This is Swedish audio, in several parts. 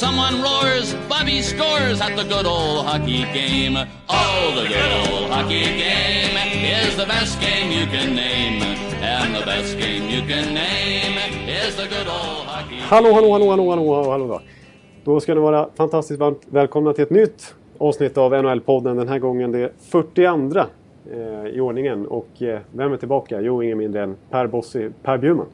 Someone roars, Bobby scores at the good old hockey game. Oh, the good old hockey game is the best game you can name. And the best game you can name is the good old hockey game. Hallå, hallå, hallå, hallå, hallå, hallå då. Då ska ni vara fantastiskt varmt välkomna till ett nytt avsnitt av NHL-podden. Den här gången det 42 eh, i ordningen. Och eh, vem är tillbaka? Jo, ingen mindre än Per Bossi, Per Bjurman.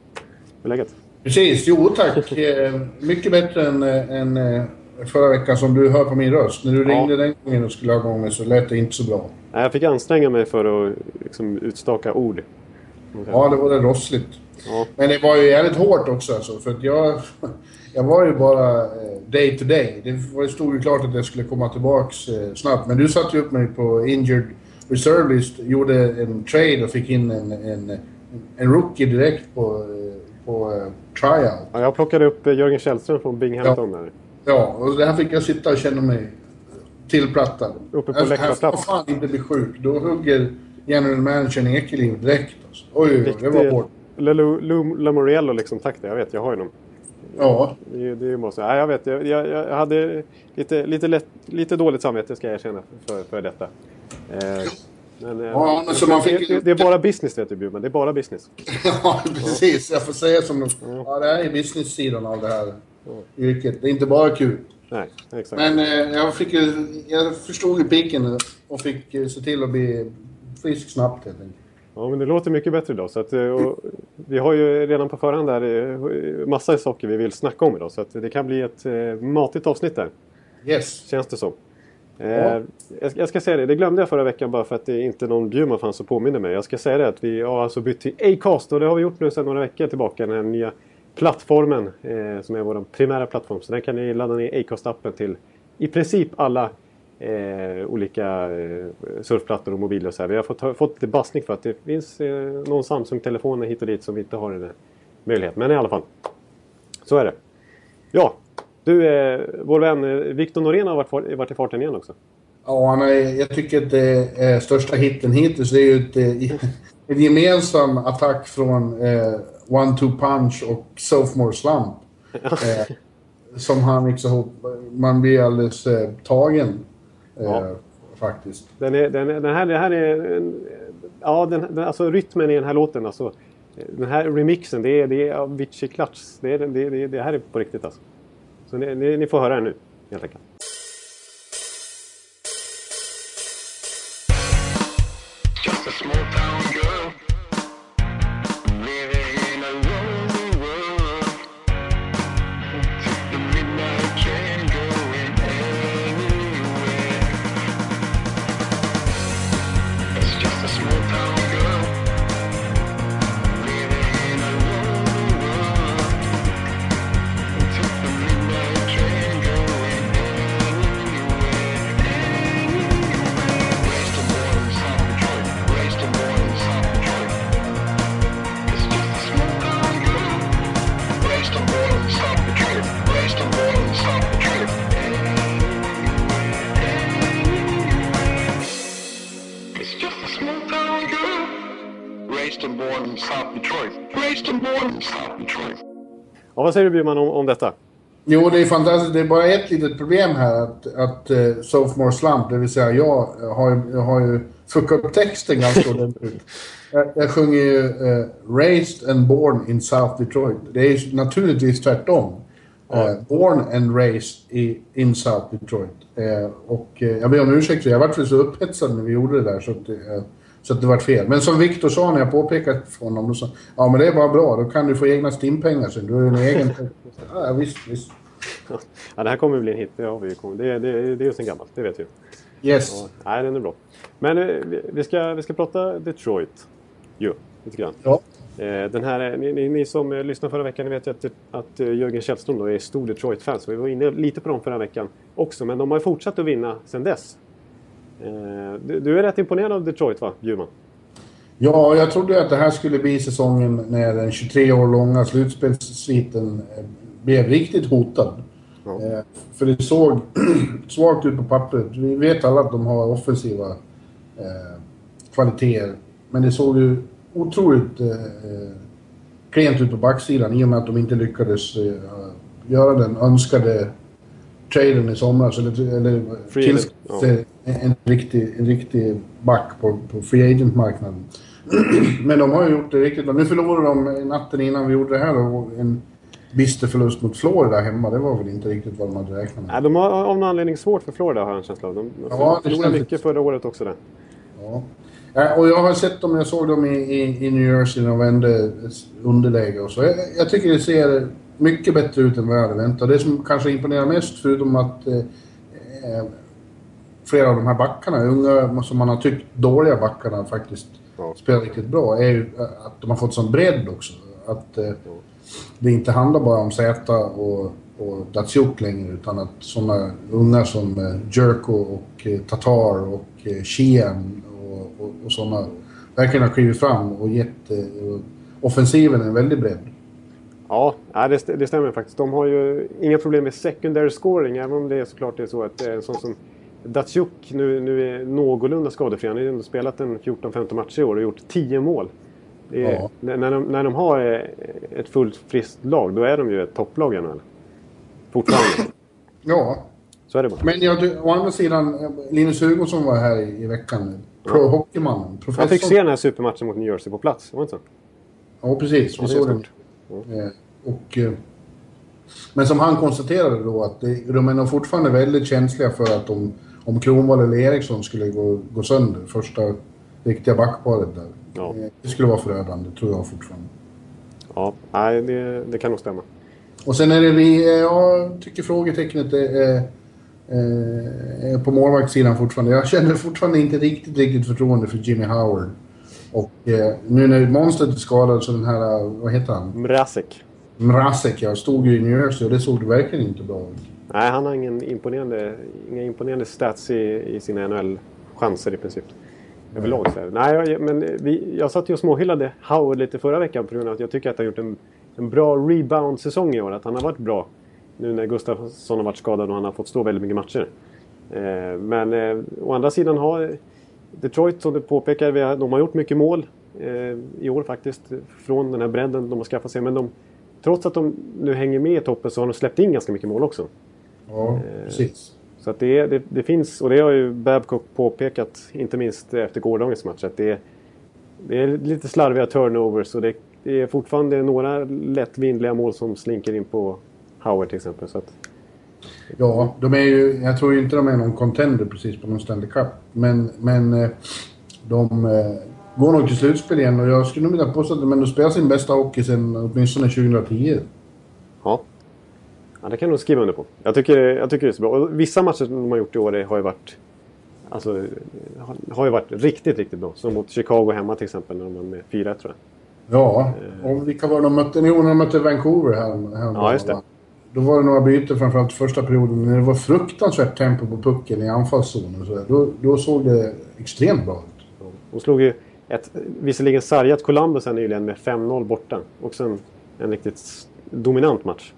Hur är läget? Precis, jo tack. Eh, Mycket bättre än, eh, än eh, förra veckan som du hör på min röst. När du Ja. ringde den gången och skulle ha igång mig så lät det inte så bra. Nej, Jag fick anstränga mig för att liksom, utstaka ord. Ja, det var det rossligt. Ja. Men det var ju jävligt hårt också alltså, för att jag... Jag var ju bara day to day. Det stod ju klart att jag skulle komma tillbaks snabbt. Men du satte ju upp mig på injured reserve list, gjorde en trade och fick in en, en, en rookie direkt på, på tryout. Ja, jag plockade upp eh, Jörgen Källström från Binghamton. Där. Ja, och där fick jag sitta och känna mig tillplattad. Uppe på Här- läktarplats. Här får fan inte bli sjuk. Då hugger general managern Ekeliv direkt. Alltså. Oj, oj, oj, det var hårt. Lamoriello liksom, tack det. Jag vet, jag har ju dem. Ja, Det, är- det är bara så. Nej, jag vet. Jag, jag, jag hade lite, lite, lätt, lite dåligt samvete ska jag erkänna för, för detta. Eh, men, eh, Ja, men så man fick- det, det, är bara business vet du Bjurman. Det är bara business. ja precis. Jag får säga som de... Ja, det här är business-sidan av det här yrket. Det är inte bara kul. Nej, exakt. Men eh, jag, fick, ju- jag förstod ju piken och fick eh, se till att bli frisk snabbt helt enkelt. Ja, men det låter mycket bättre idag. Så att, eh, vi har ju redan på förhand där massa saker vi vill snacka om idag. Så att det kan bli ett matigt avsnitt där. Yes. Känns det som. Eh, Ja. jag, ska- jag ska säga det, det glömde jag förra veckan bara för att det inte någon Bjurman fanns och påminner mig. Jag ska säga det att vi har alltså bytt till Acast och det har vi gjort nu sedan några veckor tillbaka. Den nya plattformen eh, som är vår primära plattform. Så den kan ni ladda ner Acast-appen till i princip alla eh, olika eh, surfplattor och mobiler och så här. Vi har fått, fått lite bassning för att det finns eh, någon Samsung-telefon hit och dit som vi inte har den möjligheten. Men i alla fall. Så är det. Ja, du, eh, vår vän eh, Victor Norén har varit, varit i farten igen också. Ja, han är, jag tycker att det är största hitten hittills. Det är ju ett, eh, en gemensam attack från eh, One-Two Punch och Sophomore Slump. Som han ihop. Man blir alldeles tagen. Ja. Faktiskt. Den, är, den, den här, det här är... Ja, den, den, alltså rytmen i den här låten alltså. Den här remixen, det är, det är Avicii Clutch. Det, är, det, det, det här är på riktigt alltså. Så ni, ni, ni får höra den nu, helt enkelt. Just a small säger du Bjurman om, om detta? Jo, det är fantastiskt. Det är bara ett litet problem här. Att, att uh, Sophomore Slump, det vill säga jag, har, ju- har ju fuckat upp texten ganska ordentligt. Jag, jag sjunger ju eh, Raised and Born in South Detroit. Det är ju naturligtvis tvärtom. Eh, born and raised i, in South Detroit. Och jag ber om ursäkt jag väl så upphetsad när vi gjorde det där så att, så att det vart fel. Men som Viktor sa när jag påpekade för honom, då sa ja men det är bara bra, då kan du få egna stimpengar sen. Du ju en egen... ja, visst, visst. Ja, det här kommer bli en hit. Det, har vi ju kommit. det, det, det är ju sen gammalt, det vet vi ju. Yes. Ja, nej, den är bra. Men eh, vi- vi ska, vi ska prata Detroit. Jo, lite grann. Ja. Eh, Den här, ni, ni, ni som eh, lyssnade förra veckan, ni vet ju att, att eh, Jörgen Källström då är stor Detroit-fan. Så vi var inne lite på dem förra veckan också. Men de har fortsatt att vinna sedan dess. Eh, Du, du är rätt imponerad av Detroit va, Bjurman? Ja, jag trodde att det här skulle bli säsongen när den 23 år långa slutspelssviten eh, blev riktigt hotad. Ja. Eh, För det såg svagt ut på pappret. Vi vet alla att de har offensiva eh, kvaliteter. Men det såg ju otroligt eh, klent ut på backsidan i och med att de inte lyckades eh, göra den önskade traden i somras. Eller, eller sig en, riktig, en riktig back på, på free agent-marknaden. Men de har ju gjort det riktigt bra. Nu förlorade de natten innan vi gjorde det här och en bister förlust mot Florida hemma. Det var väl inte riktigt vad de hade räknat med. Nej, de har av någon anledning svårt för Florida har jag en känsla av. De Ja, förlorade mycket förra året också där. Ja. Ja, och jag har sett dem, jag såg dem i, i, i New Jersey när de vände underläge och så. Jag, jag tycker det ser mycket bättre ut än vad jag hade väntat. Det som kanske imponerar mest, förutom att eh, eh, flera av de här backarna, unga som man har tyckt dåliga backarna faktiskt Ja. spelar riktigt bra, är ju att de har fått sån bredd också. Att eh, det inte handlar bara om Zäta och, och Datsjuk längre, utan att såna unga som eh, Jerko och eh, Tatar och eh, Sheehan och, och, och såna verkligen har klivit fram och gett eh, offensiven en väldig bredd. Ja, det, det stämmer faktiskt. De har ju inga problem med secondary scoring, även om det är såklart det är så att det är en sån som Datsjuk nu, nu är någorlunda skadefri. Han har ju ändå spelat en 14-15 matcher i år och gjort 10 mål. Är, Ja. när, de, när de har eh, ett fullt friskt lag, då är de ju ett topplag i NHL. Fortfarande. Ja, Så är det bara. men jag, du- å andra sidan, eh, Linus Hugosson var här i, i veckan. Pro-hockeymannen. Professor. Han fick se den här supermatchen mot New Jersey på plats, var det inte så? Ja, precis. Vi såg den. Eh, Och, eh, men som han konstaterade då att de är nog fortfarande väldigt känsliga för att om, om Kronwall eller Eriksson skulle gå, gå sönder, första riktiga backparet där. Ja. Eh, Det skulle vara förödande, tror jag fortfarande. Ja, nej, det, det kan nog stämma. Och sen är det vi, eh, jag tycker frågetecknet är, är, är, är på målvaktssidan fortfarande. Jag känner fortfarande inte riktigt, riktigt förtroende för Jimmy Howard. Och eh, nu när Monstedt är skadad så den här, eh, vad heter han? Mrazek. Mrazek, jag stod ju i New Jersey och det såg verkligen inte bra ut. Nej, han har ingen imponerande, inga imponerande stats i, i sina NHL-chanser i princip. Överlag så. Nej, jag, men vi, jag satt ju och småhyllade Howard lite förra veckan på grund av att jag tycker att han gjort en, en bra rebound-säsong i år. Att han har varit bra. Nu när Gustafsson har varit skadad och han har fått stå väldigt mycket matcher. Eh, men eh, å andra sidan har Detroit, som du påpekar, vi har, de har gjort mycket mål eh, i år faktiskt. Från den här bredden de har skaffat sig. Men de, trots att de nu hänger med i toppen så har de släppt in ganska mycket mål också. Ja, precis. Så att det, det, det finns, och det har ju Babcock påpekat, inte minst efter gårdagens match, att det, är- det är lite slarviga turnovers och det, det är fortfarande några lättvindliga mål som slinker in på Howard till exempel. Så att, Ja, de är ju, jag tror inte de är någon contender precis på någon Stanley Cup. Men, men eh, de eh, går nog till slutspel igen och jag skulle nog vilja påstå att de ändå spelar sin bästa hockey sedan åtminstone 2010. Ja. ja, det kan jag nog skriva under på. Jag tycker, jag tycker det är så bra. Och vissa matcher som de har gjort i år har ju varit Alltså, har- ju varit riktigt, riktigt bra. Som mot Chicago hemma till exempel, när de vann med 4-1 tror jag. Ja, och vilka var de mötte? Jo, när de mötte Vancouver här, här Ja, just det. Då var det några byten framförallt första perioden när det var fruktansvärt tempo på pucken i anfallszonen. Så. Då, då såg det extremt bra ut. De slog ju ett visserligen sargat Columbus här nyligen med 5-0 borta. Också en, en riktigt dominant match.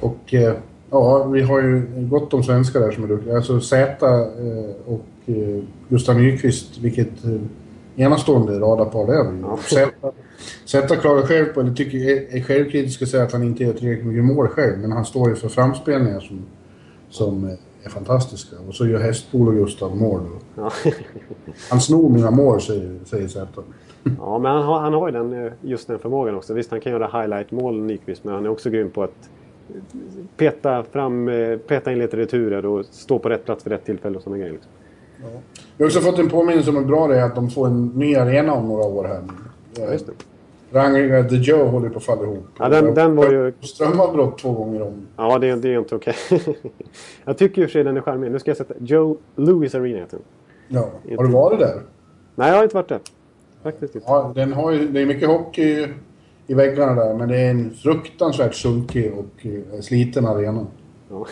Och eh, ja, vi har ju gott om svenskar där som är duktiga. Alltså Zäta eh, och eh, Gustav Nyqvist, vilket enastående radarpar det är. vi. Zäta- klagar själv på, eller tycker, är, självkritisk och säger att han inte gör tillräckligt mycket mål själv. Men han står ju för framspelningar som, som är fantastiska. Och så gör Hästpol och Gustav mål. Ja, Han snor mina mål, säger, säger Zäta. ja men han har, han har ju den, just den förmågan också. Visst, han kan göra highlight-mål, Nyqvist, men han är också grym på att peta, fram, eh, peta in lite returer och stå på rätt plats vid rätt tillfälle och sådana grejer. Liksom. Vi har också fått en påminnelse om hur bra det är att de får en ny arena om några år här. Ja, just det. Rangiga The Joe håller på att falla ihop. Ja, den- den var ju- Strömavbrott två gånger om. Ja, det, det är inte okej. jag tycker ju för sig den är charmig. Nu ska jag sätta Joe Louis Arena heter den. Ja. Har du varit där? Nej, jag har inte varit där. Faktiskt inte. Ja, den har ju, det är mycket hockey i väggarna där, men det är en fruktansvärt sunkig och eh, sliten arena. Ja,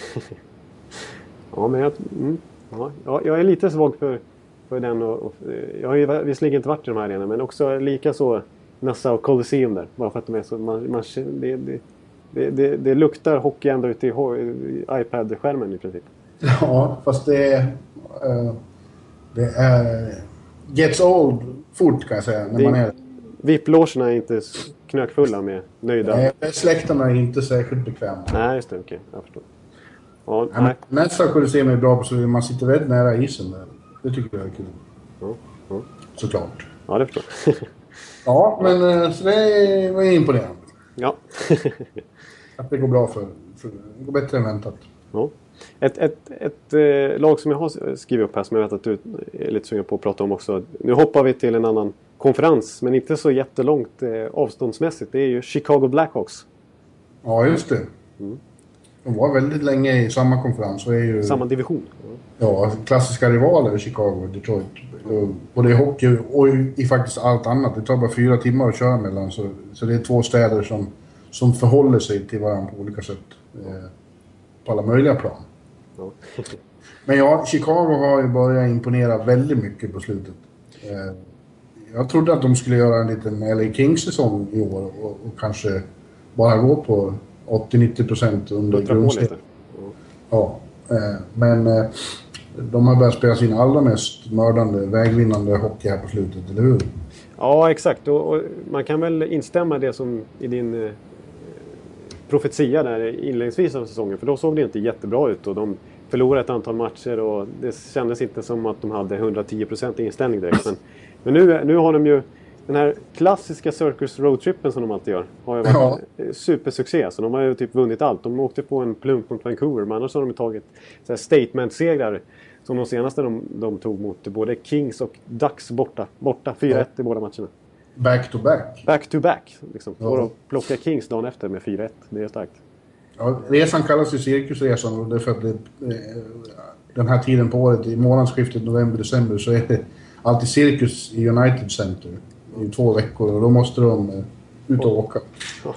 ja men jag, mm, ja, ja, jag är lite svag för för den och, och, jag har ju visserligen inte varit i de här arenorna men också lika så Nassau Coliseum där. Bara för att de är så... Man, man, det, det, det, det, det luktar hockey ända ut i, i iPad-skärmen i princip. Ja, fast det är... eh, det är... Gets old fort kan jag säga. När Det- man är... VIP-logerna är inte knökfulla med nöjda... Nej, släkterna är inte särskilt bekväma. Nej, just det. Okej, jag förstår. Ja, Nej, nej. Nästa Colosseum är bra på så man sitter väldigt nära isen där. Det tycker jag är kul. Ja, ja. Såklart. ja det förstår jag. Ja, men eh, så det var imponerande. ja. Att det går bra för... för det går bättre än väntat. ja. Ett, ett, ett eh, lag som jag har skrivit upp här som jag vet att du är lite sugen på att prata om också. Nu hoppar vi till en annan konferens, men inte så jättelångt eh, avståndsmässigt. Det är ju Chicago Blackhawks. Ja, just det. Mm. De var väldigt länge i samma konferens och är ju Samma division. ja, klassiska rivaler Chicago och Detroit. Och Både i hockey och i, i faktiskt allt annat. Det tar bara fyra timmar att köra mellan. Så, så det är två städer som, som förhåller sig till varandra på olika sätt. Eh, på alla möjliga plan. Ja. Men ja, Chicago har ju börjat imponera väldigt mycket på slutet. Eh, jag trodde att de skulle göra en liten LA Kings-säsong i år och, och kanske bara gå på 80-90% under grundserien. Ja, eh, men eh, de har börjat spela sin allra mest mördande, vägvinnande hockey här på slutet, eller hur? Ja, exakt. Och, och man kan väl instämma i det som i din eh, profetia där inledningsvis av säsongen. För då såg det inte jättebra ut och de förlorade ett antal matcher och det kändes inte som att de hade 110% inställning direkt. Men, men nu, nu har de ju den här klassiska Circus Roadtrippen som de alltid gör. Har ju varit Ja. supersuccé. Så de har ju typ vunnit allt. De åkte på en plump mot Vancouver men annars har de tagit statement-segrar. Som de senaste de, de tog mot både Kings och Ducks borta. Borta 4-1 i båda matcherna. Back to back. Back to back. Liksom. Ja. Och de plockar Kings dagen efter med 4-1. Det är starkt. Ja, resan kallas ju Cirkusresan och det är för att det, eh, den här tiden på året, i månadsskiftet november-december, så är det alltid cirkus i United Center i två veckor och då måste de eh, ut och åka. Ja.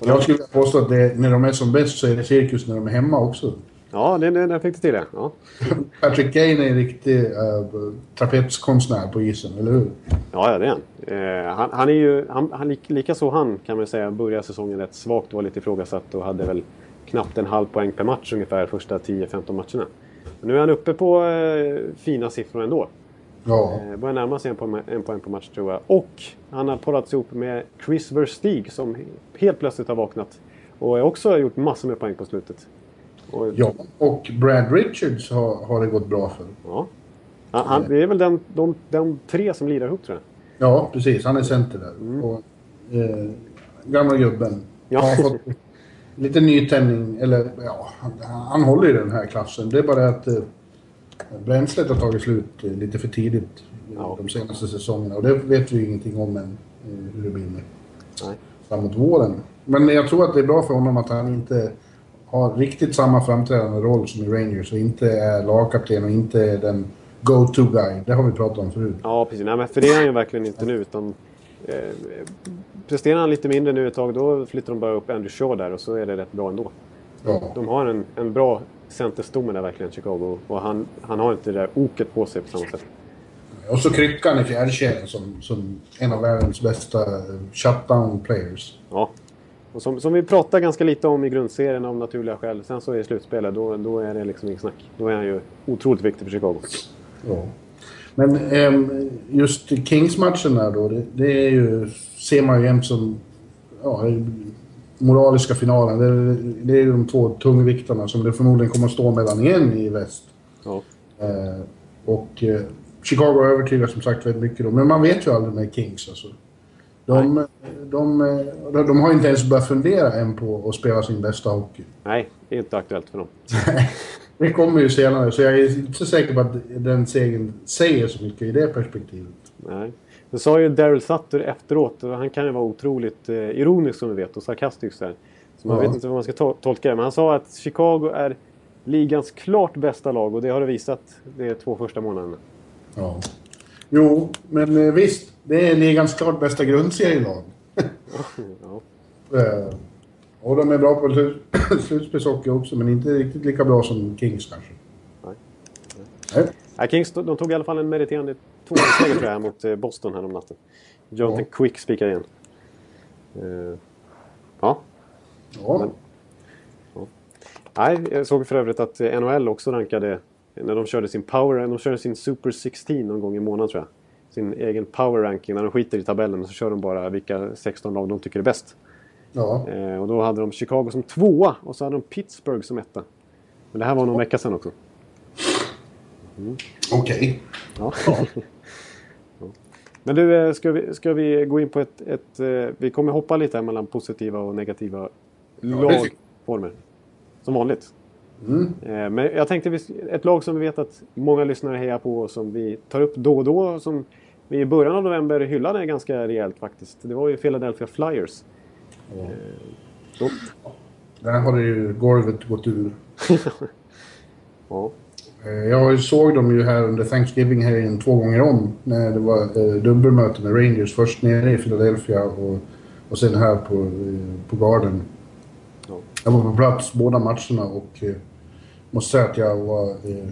Jag skulle påstå att det, när de är som bäst så är det cirkus när de är hemma också. Ja, det, det, där fick du till det. Ja, Patrick Kane är en riktig uh, trapetskonstnär på isen, eller hur? ja, ja det är han. Eh, han, han är ju, han, han, lik- likaså han kan man säga började säsongen rätt svagt. Var lite ifrågasatt och hade väl knappt en halv poäng per match ungefär första 10-15 matcherna. Men nu är han uppe på eh, fina siffror ändå. Ja. Eh, börjar närma sig en, poäng, en poäng per match tror jag. Och han har parats ihop med Chris Verstig som helt plötsligt har vaknat. Och också har gjort massor med poäng på slutet. Och, ja. Och Brad Richards har, har det gått bra för. Ja. Han, han, det är väl den, de, de tre som lirar ihop tror jag. Ja, precis. Han är center där. Och, eh, gamla gubben. Ja. Har fått lite nytändning. Eller ja, han, han håller i den här klassen. Det är bara att eh, bränslet har tagit slut eh, lite för tidigt Ja. de senaste säsongerna. Och det vet vi ju ingenting om än, eh, hur det blir med Nej. framåt våren. Men jag tror att det är bra för honom att han inte har riktigt samma framträdande roll som i Rangers och inte är lagkapten och inte är den go-to-guy. Det har vi pratat om förut. Ja, precis. Nej, men för det är han ju verkligen inte nu. Utan, eh, presterar han lite mindre nu ett tag, då flyttar de bara upp Andrew Shaw där och så är det rätt bra ändå. Ja. De har en, en bra centerstomme där verkligen, Chicago. Och han, han har inte det där oket på sig på samma sätt. Och så kryckan i fjärdekedjan som, som en av världens bästa shutdown players. Ja. Och som, som vi pratar ganska lite om i grundserien av naturliga skäl. Sen så i slutspelet, då, då är det liksom inget snack. Då är han ju otroligt viktig för Chicago. Ja. Men ehm, just Kings-matchen där då, det, det är ju, ser man ju jämt som ja, moraliska finalen. Det, det är de två tungviktarna som det förmodligen kommer att stå mellan igen i väst. Ja. Eh, och eh, Chicago övertygar som sagt väldigt mycket då. Men man vet ju aldrig med Kings alltså. De, de, de, de har inte ens börjat fundera än på att spela sin bästa hockey. Nej, det är inte aktuellt för dem. Det kommer ju senare, så jag är inte så säker på att den segern säger så mycket i det perspektivet. Nej. Det sa ju Daryl Sutter efteråt, och han kan ju vara otroligt eh, ironisk som vi vet och sarkastisk där. Så man Ja. vet inte hur man ska to- tolka det. Men han sa att Chicago är ligans klart bästa lag och det har det visat de två första månaderna. Ja. Jo, men eh, visst, det är ligans klart bästa grundserielag. Ja. Eh, och de är bra på slut- slutspelshockey också, men inte riktigt lika bra som Kings kanske. Nej. Nej. Ja, Kings de tog i alla fall en meriterande 2-seger tror jag mot eh, Boston här om natten. Jonathan Quick spikar igen. Eh, ja, Ja. Men- Nej, jag såg för övrigt att eh, NHL också rankade när de körde sin power, de körde sin Super 16 någon gång i månaden tror jag. Sin egen power ranking när de skiter i tabellen så kör de bara vilka 16 lag de tycker är bäst. ja. Eh, och då hade de Chicago som tvåa och så hade de Pittsburgh som etta. Men det här var någon vecka sedan också. Okej. Ja. Ja. Men du, eh, ska vi, ska vi gå in på ett... ett eh, vi kommer hoppa lite här mellan positiva och negativa lagformer. Som vanligt. Mm. Eh, Men jag tänkte ett lag som vi vet att många lyssnare hejar på och som vi tar upp då och då. Som vi i början av november hyllade ganska rejält faktiskt. Det var ju Philadelphia Flyers. Ja. De, Där har det ju golvet gått ur. ja. Eh, Jag såg dem ju här under Thanksgiving-helgen två gånger om. När det var eh, dubbelmöte med Rangers. Först nere i Philadelphia och, och sen här på, eh, på Garden. Ja. Jag var på plats båda matcherna och eh, måste säga att jag var... Eh,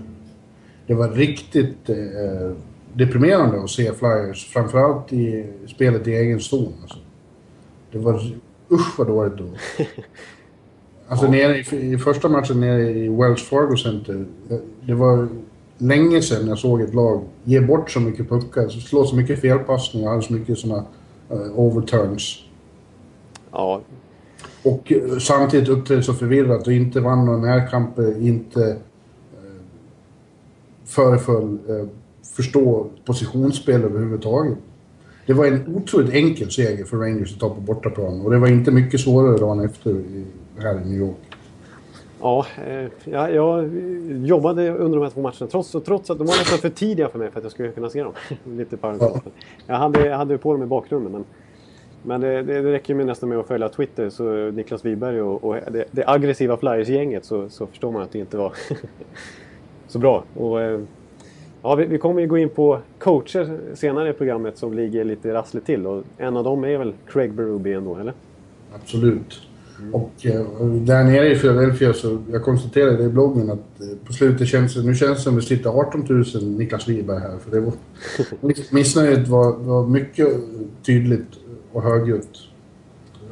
det var riktigt eh, deprimerande att se Flyers. Framförallt i spelet i egen zon. Alltså. Det var... Usch vad dåligt var. Alltså nere i, i första matchen nere i Wells Fargo Center. det- Det var länge sedan jag såg ett lag ge bort så mycket puckar, slå så mycket felpassningar hade så mycket såna uh, overturns. ja, Och eh, samtidigt uppträdde så förvirrat och inte vann några närkamper, inte uh, föreföll uh, förstå positionsspel överhuvudtaget. Det var en otroligt enkel seger för Rangers att ta på bortaplan och det var inte mycket svårare dagen efter här i New York. Ja, eh, ja, jag jobbade under de här två matcherna trots, trots att de var nästan för tidiga för mig för att jag skulle kunna se dem. Lite paradoxalt. Jag hade, jag hade på dem i bakgrunden men, men det, det, det räcker ju nästan med att följa Twitter så Niklas Wiberg och, och det, det aggressiva Flyers-gänget så, så förstår man att det inte var så bra. Och, eh, ja, vi, vi kommer ju gå in på coacher senare i programmet som ligger lite rassligt till och en av dem är väl Craig Berube ändå, eller? Absolut. Och eh, där nere i Philadelphia så, jag konstaterade i bloggen att eh, på slutet känns det, nu känns det som att det sitter 18 000 Niklas Wiberg här. För det var, missnöjet var, var mycket tydligt och högljutt.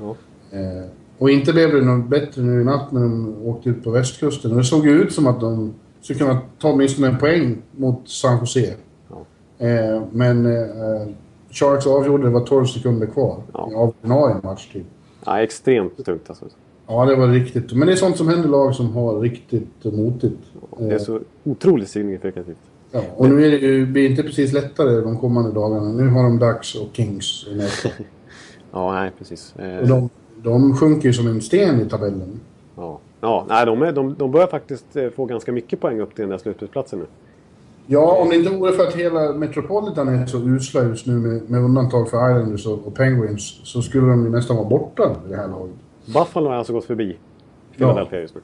Ja. Eh, och inte blev det något bättre nu i natt när de åkte ut på västkusten. Och det såg ju ut som att de skulle kunna ta åtminstone en poäng mot San Jose. Ja. Eh, men eh, Sharks avgjorde, det var 12 sekunder kvar Ja. av ordinarie matchtid. Ja, extremt tungt alltså. Ja, det var riktigt. Men det är sånt som händer lag som har riktigt motigt. Det är så otroligt signifikativt. Ja, och nu är det ju, blir det inte precis lättare de kommande dagarna. Nu har de Ducks och Kings. Ja, nej precis. Eh, Och de, de sjunker ju som en sten i tabellen. Ja, ja nej, de, är, de, de börjar faktiskt eh, få ganska mycket poäng upp till den där slutspelsplatsen nu. Ja, om det inte vore för att hela Metropolitan är så usla just nu med, med undantag för Islanders och, och Penguins så skulle de ju nästan vara borta i det här laget. Buffalo har alltså gått förbi Philadelphia just nu.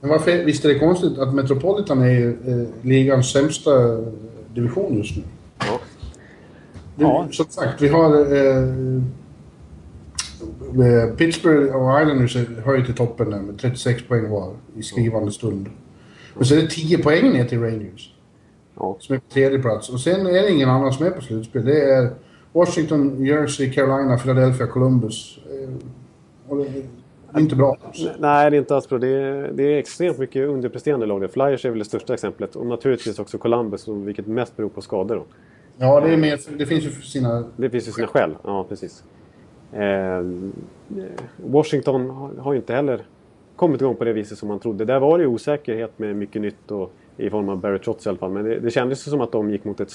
Men varför, visst är det konstigt att Metropolitan är ju eh, ligans sämsta division just nu? Ja. Det, Ja. Som sagt, vi har eh, eh, Pittsburgh och Islanders är höjt till toppen där med 36 poäng var i skrivande stund. Men så är det 10 poäng ner till Rangers Ja. som är på tredje plats. Och sen är det ingen annan som är på slutspel. Det är Washington, Jersey, Carolina, Philadelphia, Columbus. Eh, och det är inte bra. Nej, det är inte alls bra. Det är, det är extremt mycket underpresterande lag. där. Flyers är väl det största exemplet. Och naturligtvis också Columbus, vilket mest beror på skador. Då. Ja, det, är mer, det finns ju sina... Det finns ju sina skäl. Ja, precis. Eh, Washington har, har ju inte heller kommit igång på det viset som man trodde. Där var det ju osäkerhet med mycket nytt och, i form av Barry Trotz i alla fall. Men det, det kändes som att de gick mot ett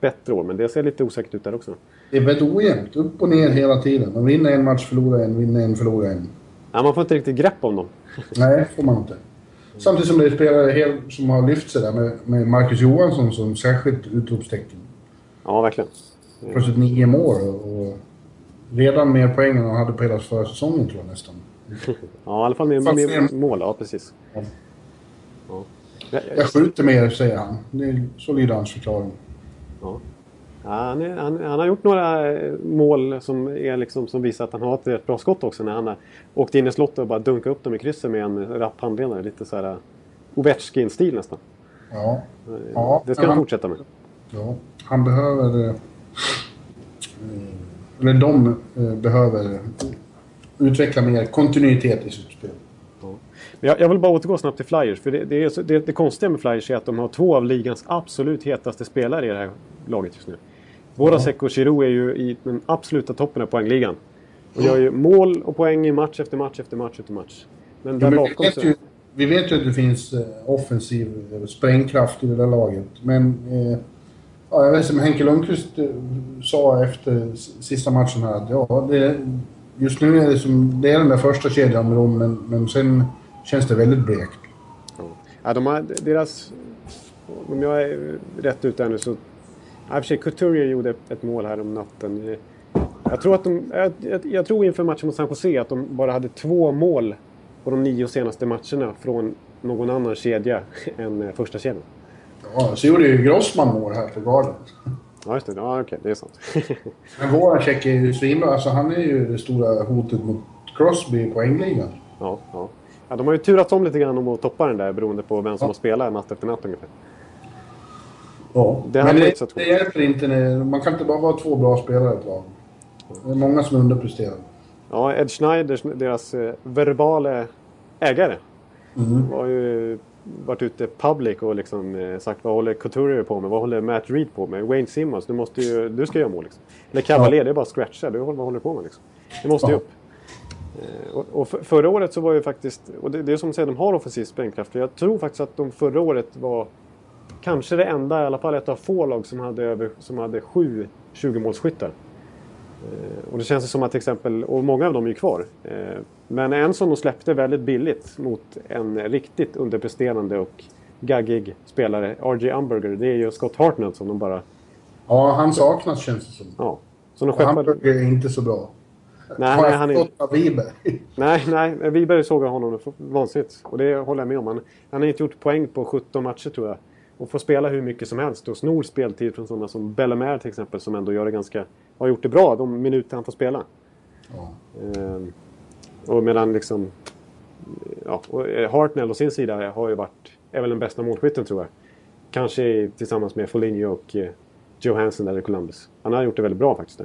bättre år. Men det ser lite osäkert ut där också. Det är väldigt ojämnt. Upp och ner hela tiden. De vinner en match, förlorar en, vinner en, förlorar en. Nej, man får inte riktigt grepp om dem. Nej, får man inte. Samtidigt som det är spelare helt, som har lyft sig där med, med Marcus Johansson som särskilt utropstecken. Ja, verkligen. Plötsligt nio mål och redan mer poäng än han hade på hela förra säsongen tror jag nästan. Ja, i alla fall med det- mål. Ja, precis. Ja. Ja. Ja, Jag skjuter mer, säger han. Det är, så lyder hans förklaring. Ja. Ja, han, är, han, han har gjort några eh, mål som, är liksom, som visar att han har ett rätt bra skott också. När han har åkt in i slottet och bara dunkat upp dem i krysset med en rapp handledare. Lite så här uh, Ovechkin-stil nästan. Ja. Ja, Det ska han han- fortsätta med. Ja, han behöver... Eh, eller de eh, behöver utveckla mer kontinuitet i sitt spel. Men Jag, jag vill bara återgå snabbt till Flyers. För det, det, är det, det konstiga med Flyers är att de har två av ligans absolut hetaste spelare i det här laget just nu. Vorasek och Giroud är ju i den absoluta toppen av poängligan. Och gör ju mål och poäng i match efter match efter match efter match. Men Ja, där men vi, bakom vet så... ju, vi vet ju att det finns eh, offensiv eh, sprängkraft i det där laget. Men eh, ja, jag vet som Henke Lundqvist eh, sa efter sista matchen här att ja, det, just nu är det, som, det är den där första kedjan med dem, men, men sen känns det väldigt blekt. Ja, de har, deras... Om jag är rätt ute här nu så... Ja, i och för sig, Couturier gjorde ett, mål här om natten. Jag tror, att de, jag, jag, tror inför matchen mot San Jose att de bara hade två mål på de nio senaste matcherna från någon annan kedja än eh, första kedjan. Ja, så gjorde ju Grossman mål här för Garden. Ja, just det. Ja, okej. det är sant. Men Voracek är ju svinbra. Alltså han är ju det stora hotet mot Crosby i poängligan. ja, ja. Ja, de har ju turats om lite grann om att toppa den där beroende på vem som Ja. har spelat natt efter natt ungefär. Ja. Det Men det, det hjälper inte. Man kan inte bara vara två bra spelare i ett lag. Det är många som underpresterar. Ja, Ed Schneider, deras eh, verbala ägare, har ju varit ute public och liksom eh, sagt vad håller Couturier på med? Vad håller Matt Reed på med? Wayne Simmons, du, måste ju, du ska göra mål liksom. Eller Cavalier, det är bara att scratcha. Du, vad håller du på med liksom? Det måste ju Ja. upp. Eh, Och, och för, förra året så var ju faktiskt, och det, det är som du säger, de har offensiv sprängkraft. Jag tror faktiskt att de förra året var kanske det enda, i alla fall ett av få lag som hade, över, som hade sju 20-målsskyttar. Och det känns som att till exempel, och många av dem är ju kvar. Eh, Men en som de släppte väldigt billigt mot en riktigt underpresterande och gaggig spelare, R.J. Umberger, det är ju Scott Hartnett som de bara... Ja, han saknas känns det som. Ja. Som de skeppade... är inte så bra. Nej, nej, han är... av Wiberg? Nej, nej. Wiberg såg honom vansinnigt. Och det håller jag med om. Han, han har inte gjort poäng på 17 matcher tror jag. Och får spela hur mycket som helst och snor speltid från sådana som Bellemare till exempel som ändå gör det ganska... Har gjort det bra de minuter han får spela. Ja. Ehm, och medan liksom... Ja, och eh, Hartnell å sin sida har ju varit... Är väl den bästa målskytten tror jag. Kanske tillsammans med Foligno och eh, Johansson där i Columbus. Han har gjort det väldigt bra faktiskt.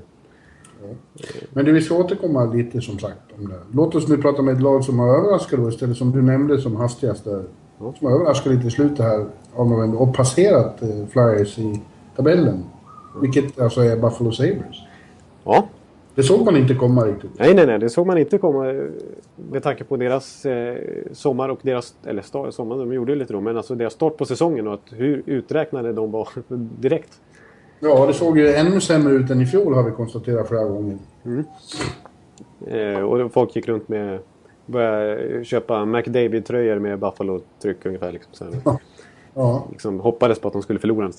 Men det vi ska återkomma lite som sagt om det. Låt oss nu prata med ett lag som har överraskat då istället som du nämnde som hastigast där. Som har överraskat lite i slutet här av november och passerat eh, Flyers i tabellen. Vilket alltså är Buffalo Sabres. Ja, Det såg man inte komma riktigt. Nej, nej, nej. Det såg man inte komma eh, med tanke på deras eh, sommar och deras... Eller sommar, de gjorde ju lite då, men alltså deras start på säsongen och att hur uträknade de var direkt. Ja, det såg ju ännu sämre ut än i fjol har vi konstaterat flera gånger. Eh, och folk gick runt med... Började köpa McDavid-tröjor med Buffalo-tryck ungefär. Liksom, så här. Ja, liksom hoppades på att de skulle förlora.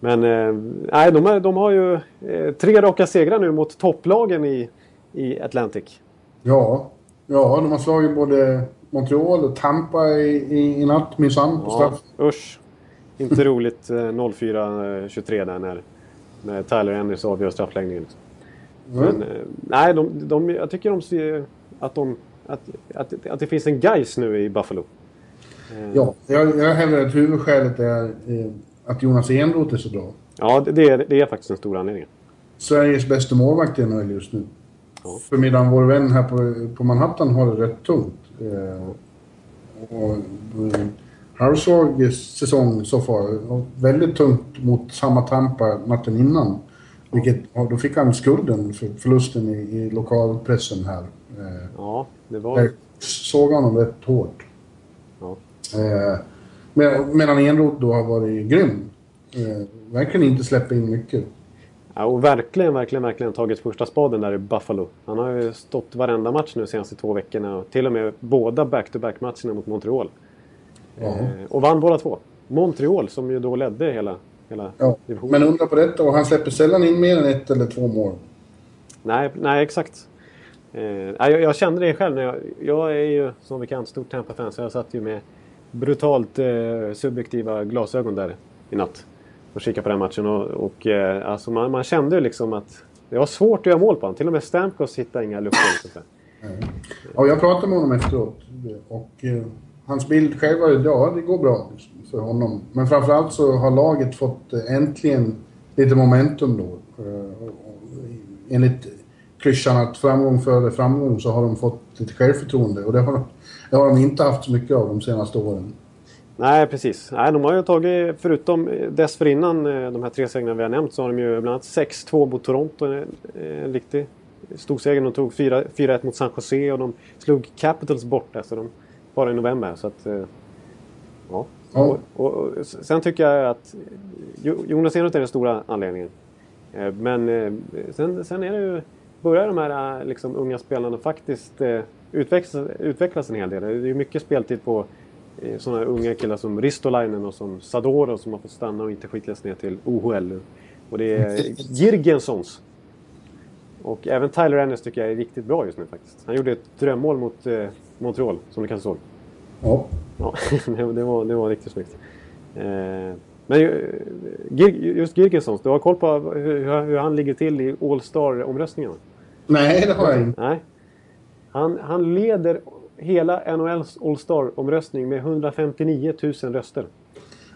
Men eh, nej, de, har- de har ju eh, tre raka segrar nu mot topplagen i, i Atlantic. ja, ja de har slagit både Montreal och Tampa i, i, i natt minsann på Ja, straff. usch. Inte roligt eh, 04-23 där när, när Tyler Ennis avgör straffläggningen. Liksom. Mm. Men, eh, nej, de, de, jag tycker de ser att, de, att, att, att det finns en guys nu i Buffalo. Eh, Ja, jag, jag hävdar att huvudskälet är eh, att Jonas Enroth är så bra. ja det, är, det är faktiskt en stor anledning. Sveriges bästa målvakt i NHL just nu. Ja. För medan vår vän här på, på Manhattan har det rätt tungt. Eh, och, eh, halvsvag säsong så far. Och väldigt tungt mot samma Tampa natten innan. Vilket, då fick han skulden för förlusten i, i lokalpressen här. Eh, Ja, det var... där såg honom rätt hårt. Ja. Eh, med, medan Enroth då har varit grym. Eh, verkligen inte släppt in mycket. Ja, och verkligen, verkligen, verkligen tagit första spaden där i Buffalo. Han har ju stått varenda match nu de senaste två veckorna. Och till och med båda back-to-back matcherna mot Montreal. Eh, och vann båda två. Montreal som ju då ledde hela, hela Ja, divisionen. men undra på detta och han släpper sällan in mer än ett eller två mål. Nej, nej, exakt. Eh, jag, jag kände det själv. När jag, jag är ju som bekant stort Tampa-fan så jag satt ju med brutalt eh, subjektiva glasögon där i natt. Och kikade på den matchen. Och, och eh, alltså man, man kände ju liksom att det var svårt att göra mål på honom. Till och med Stamkos hittade inga luckor. där. Ja, jag pratade med honom efteråt och eh, hans bild själv var ju, ja det går bra liksom, för honom. Men framförallt så har laget fått eh, äntligen lite momentum då. Eh, enligt klyschan att framgång föder framgång så har de fått lite självförtroende och det har, det har de inte haft så mycket av de senaste åren. Nej, precis. Nej, de har ju tagit, förutom eh, dessförinnan de här tre segrarna vi har nämnt, så har de ju bland annat 6-2 mot Toronto. En, en riktig storseger. De tog 4 4-1 mot San Jose och de slog Capitals borta. Så de, bara i november. Så att, eh, ja. Ja. Och, och, och sen tycker jag att Jo- Jonas Enroth är den stora anledningen. Eh, Men eh, sen, sen är det ju, börjar de här liksom, unga spelarna faktiskt utvecklas, utvecklas en hel del. Det är ju mycket speltid på sådana unga killar som Ristolainen och som Sadoro som har fått stanna och inte skickas ner till OHL. Och det är Girgensons. Och även Tyler Ennis tycker jag är riktigt bra just nu faktiskt. Han gjorde ett drömmål mot Montreal som du kanske såg. Ja. Ja, det, var, det var riktigt snyggt. Eh, men just Girgensons, du har koll på hur, hur han ligger till i All-Star-omröstningarna? Nej, det har jag inte. Nej. Han, han leder hela NHLs All-Star-omröstning med 159 000 röster.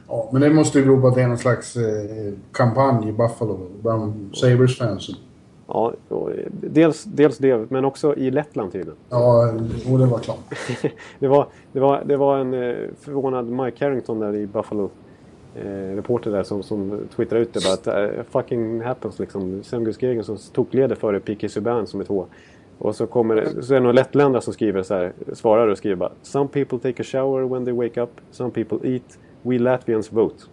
Ja, men det måste ju bero på att det är någon slags eh, kampanj i Buffalo bland Sabres-fansen. Ja, eh, dels, dels det, men också i Lettland tydligen. Ja, och det var klart. det, var, det, var, det var en eh, förvånad Mike Harrington där i Buffalo. Eh, reporter där som, som twittrade ut det bara att eh, fucking happens liksom. Semgus som tokleder före P.K. Subban som är två. Och så kommer det, så är det några lettländare som skriver så här, svarar och skriver bara Some people take a shower when they wake up, some people eat, we Latvians vote.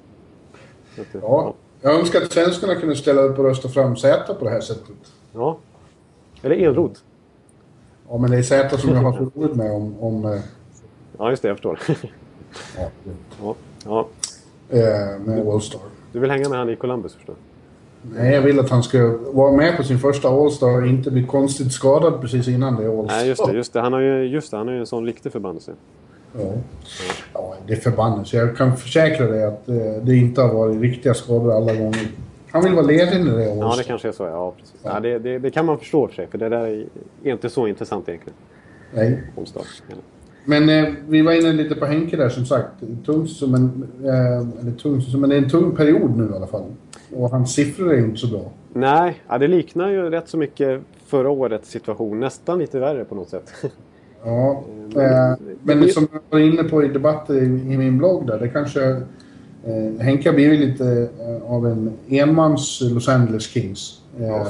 Att, eh, Ja, jag önskar att svenskarna kunde ställa upp och rösta fram Z på det här sättet. ja. Eller Enroth. Ja, men det är Z som jag har roligt med om... om eh, Ja, just det, jag förstår. ja, ja, ja. eh, med All-Star. Du vill hänga med han i Columbus förstår. Nej, jag vill att han ska vara med på sin första All-Star och inte bli konstigt skadad precis innan det är All-Star. Nej, just det. Just det. Han har ju, just det, han har ju en sån riktig förbannelse. Ja. ja, det är förbannelse. Jag kan försäkra dig att eh, det inte har varit riktiga skador alla gånger. Han vill vara ledig när det är Ja, det kanske är så. Ja, precis. Ja, det, det, det kan man förstå för sig. För det där är är inte så intressant egentligen. Nej. Onsdag. Men eh, vi var inne lite på Henke där som sagt. Tung som en... Eh, eller tung som men det är en tung period nu i alla fall. Och hans siffror är inte så bra. Nej, ja, det liknar ju rätt så mycket förra årets situation. Nästan lite värre på något sätt. Ja, Men- eh, men som jag var inne på i debatter i, min blogg där, det kanske... Eh, Henke har blivit lite eh, av en enmans Los Angeles Kings. Eh,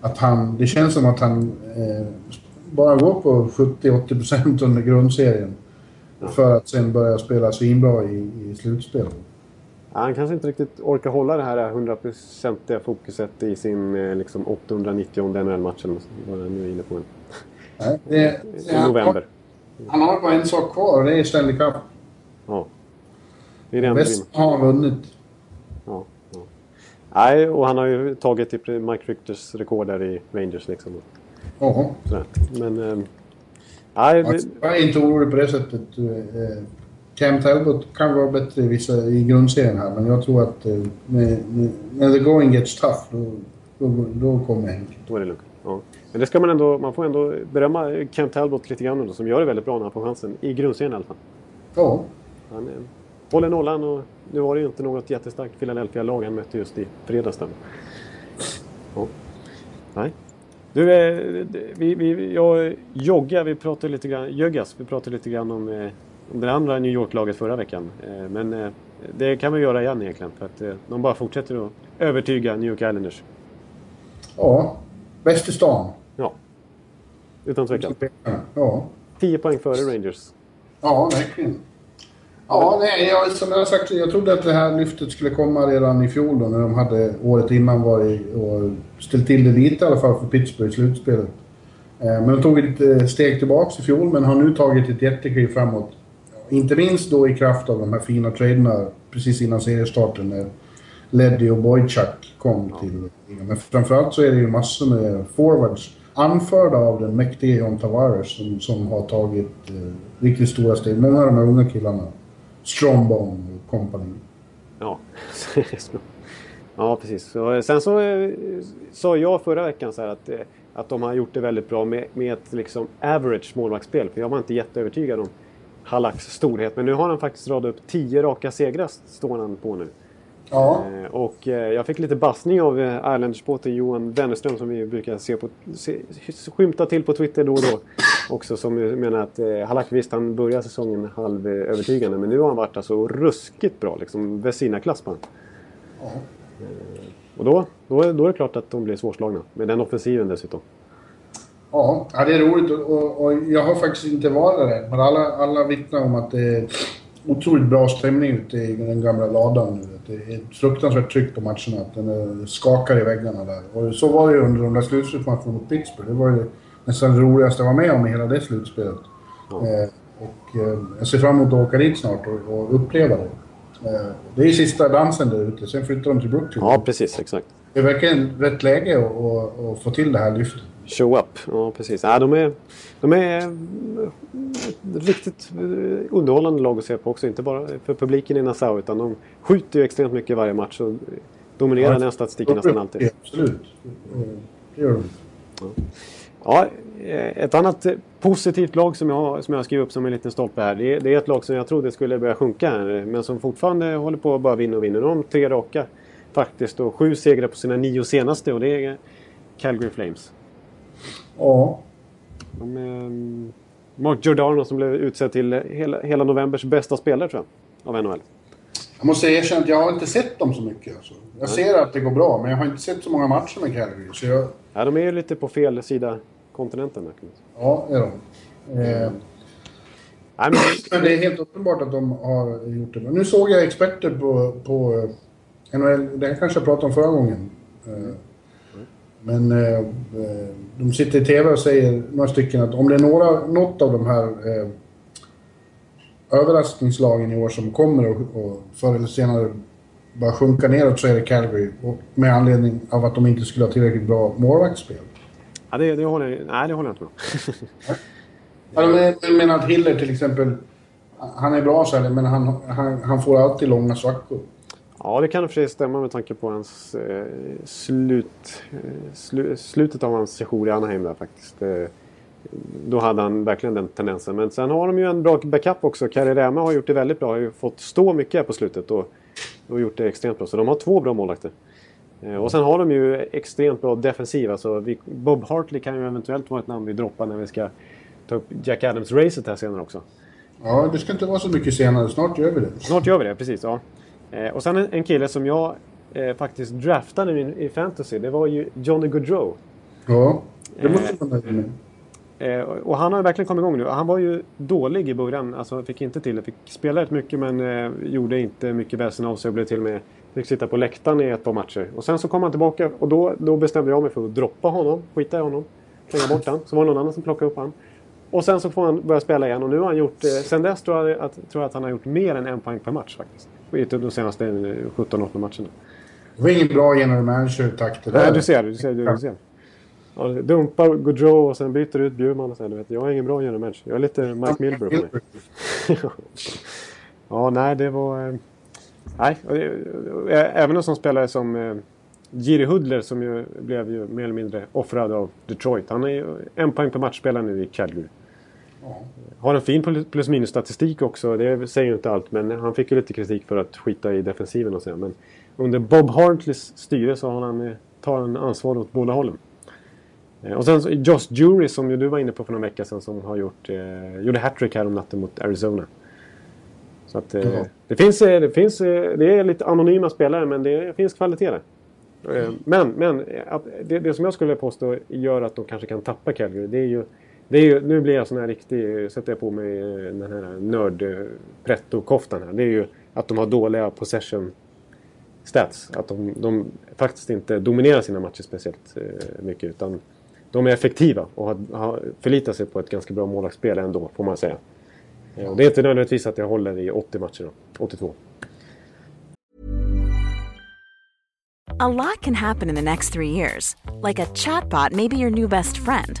att han, det känns som att han eh, bara går på 70-80% under grundserien. För att sen börja spela svinbra i, i slutspel. Ja, han kanske inte riktigt orkar hålla det här 100% fokuset i sin eh, liksom 890 NHL-match vad han nu är inne på. Nej, det, I november. Han har bara en sak kvar och det är Stanley Cup. Ja. Det är det Väst har han vunnit. Ja, ja. Nej, och han har ju tagit typ Mike Richters rekord där i Rangers liksom. Ja. Men... Eh, nej, det, Jag är inte orolig på det sättet. Eh, Cam Talbot kan vara bättre i, vissa, i grundserien här, men jag tror att eh, när, när the going gets tough, då, då, då kommer Henke. då är det lugnt. Ja. Men det ska man ändå... Man får ändå berömma Kent Talbot lite grann ändå, som gör det väldigt bra när han får chansen. I grundserien i alla fall. Ja, Han håller nollan och nu var det ju inte något jättestarkt Philadelphia-lag han mötte just i fredags. där. Ja. Nej. Du, eh, vi, vi, jag joggar, vi pratade lite grann, Jöggas, vi pratade lite grann om, eh, om det andra New York-laget förra veckan. Eh, men det kan vi göra igen egentligen för att de bara fortsätter att övertyga New York Islanders. ja. Bäst i stan. Utan tvekan. Ja, 10 poäng före Rangers. ja verkligen. Ja, nej, jag, som jag har sagt, jag trodde att det här lyftet skulle komma redan i fjol då, när de hade året innan varit och ställt till det lite i alla fall för Pittsburgh i slutspelet. Eh, Men de tog ett eh, steg tillbaks i fjol, men har nu tagit ett jättekliv framåt. Inte minst då i kraft av de här fina traderna precis innan seriestarten när Leddy och Boychuk kom till. Men framförallt så är det ju massor med forwards anförda av den mäktige John Tavares som, som har tagit eh, riktigt stora steg. Många av de här unga killarna. Strombone och company. Ja. ja, precis. Så, eh, sen så eh, sa jag förra veckan så här att, eh, att de har gjort det väldigt bra med, med ett liksom average målvaktsspel. För jag var inte jätteövertygad om Halaks storhet. Men nu har han faktiskt radat upp tio raka segrar står han på nu. Ja, Eh, Och eh, jag fick lite bassning av eh, Islanders-båten Johan Wennerström som vi brukar se på, se, skymta till på Twitter då och då. Också som menar att eh, Halak visst han börjar säsongen halvövertygande men nu har han varit alltså ruskigt bra. Liksom Vesina-klass på. Ja. Och då, då, är, då är det klart att de blir svårslagna. Med den offensiven dessutom. Ja, det är roligt och, och, och jag har faktiskt inte varit där men alla, alla vittnar om att det är otroligt bra stämning ute i den gamla ladan nu. Det är ett fruktansvärt tryck på matcherna, att den skakar i väggarna där. Och så var det ju under de där slutspelsmatcherna mot Pittsburgh. Det var ju nästan det roligaste jag var med om i hela det slutspelet. Eh, och eh, jag ser fram emot att åka dit snart och, och uppleva det. Eh, det är sista dansen där ute, sen flyttar de till Brooklyn. Ja, precis. Exakt. Det är verkligen rätt läge att, att, att få till det här lyftet. Show up. Ja, precis. Ja, de är, de är eh, ett riktigt eh, underhållande lag att se på också. Inte bara för publiken i Nassau utan de skjuter ju extremt mycket i varje match och dominerar Ja. den statistiken nästan alltid. Absolut. Eh, Det gör de. Ja, eh, ett annat eh, positivt lag som jag, som jag har skrivit upp som en liten stolpe här. Det är, det är ett lag som jag trodde skulle börja sjunka här. Men som fortfarande håller på att bara vinna och vinna. Nu har de tre raka faktiskt. Och sju segrar på sina nio senaste. Och det är Calgary Flames. Ja. De, eh, Mark Giordano som blev utsedd till hela, hela novembers bästa spelare tror jag. Av NHL. Jag måste erkänna att jag har inte sett dem så mycket. Alltså. Jag ser att det går bra, men jag har inte sett så många matcher med Calgary. Så jag, Ja, de är ju lite på fel sida kontinenten. Ja, är de. Eh, Nej, men, men det är helt uppenbart att de har gjort det. Nu såg jag experter på, på eh, NHL. Det här kanske jag pratade om förra gången. Eh, men eh, eh, de sitter i TV och säger, några stycken, att om det är några, något av de här eh, överraskningslagen i år som kommer och, och förr eller senare bara sjunka neråt så är det Calgary. Med anledning av att de inte skulle ha tillräckligt bra målvaktsspel. ja, det, det, håller, nej, det håller jag inte med om. Ja, men jag menar att Hiller till exempel, han är bra så här, men han, han, han får alltid långa svackor. Ja, det kan i och stämma med tanke på hans eh, slut, eh, slu, slutet av hans sejour i Anaheim där faktiskt. Eh, då hade han verkligen den tendensen. Men sen har de ju en bra backup också. Kari Rämä har gjort det väldigt bra. Har ju fått stå mycket här på slutet och, och gjort det extremt bra. Så de har två bra målvakter. Eh, och sen har de ju extremt bra defensiv. Alltså, vi, Bob Hartley kan ju eventuellt vara ett namn vi droppar när vi ska ta upp Jack Adams-racet här senare också. Ja, det ska inte vara så mycket senare. Snart gör vi det. Snart gör vi det, precis. Ja. Eh, och sen en, en kille som jag eh, faktiskt draftade i, i fantasy. Det var ju Johnny Gaudreau. Ja, det måste man nöjd med. Eh, och han har verkligen kommit igång nu. Han var ju dålig i början. Alltså fick inte till det. Fick spela rätt mycket men eh, gjorde inte mycket väsen av sig. Och blev till och med... Fick sitta på läktaren i ett par matcher. Och sen så kom han tillbaka och då, då bestämde jag mig för att droppa honom. Skita i honom. Slänga bort han. Så var det någon annan som plockade upp han. Och sen så får han börja spela igen och nu har han gjort... Eh, sen dess tror jag, att, tror jag att han har gjort mer än en poäng per match faktiskt. I de senaste eh, 17-18 matcherna. Det var ingen bra general manager-takt det Nej, där. du ser. Du ser, du ser. Ja, dumpar Gaudreau och sen byter ut Bjurman. Och så här, du vet, jag är ingen bra general manager. Jag är lite Mike Milbury på mig. ja, nej, det var... eh, Nej, det- eh, även en sån spelare som eh, Jiri Hudler som ju blev ju mer eller mindre offrad av Detroit. Han är ju en poäng per match spelar nu i Calgary. Ja. Har en fin plus- minus statistik också. Det säger ju inte allt. Men han fick ju lite kritik för att skita i defensiven och så. Men under Bob Hartleys styre så har han, eh, tar han ansvar åt båda hållen. Eh, Och sen Josh Jury som ju du var inne på för någon vecka sedan som har gjort, eh, gjorde hattrick här om natten mot Arizona. Så att eh, Ja. det finns, eh, det finns, det är lite anonyma spelare men det finns kvalitet där. Eh, Men, men det, det som jag skulle påstå gör att de kanske kan tappa Calgary det är ju det är ju, nu blir jag sån här riktig, sätter jag på mig eh, den här nörd-pretto-koftan eh, här. Det är ju att de har dåliga possession stats. Att de, de faktiskt inte dominerar sina matcher speciellt eh, mycket. Utan de är effektiva och har, har förlitat sig på ett ganska bra målvaktsspel ändå, får man säga. Ja. och det är inte nödvändigtvis att jag håller i 80 matcher då. 82. A lot can happen in the next three years. Like a chatbot maybe your new best friend.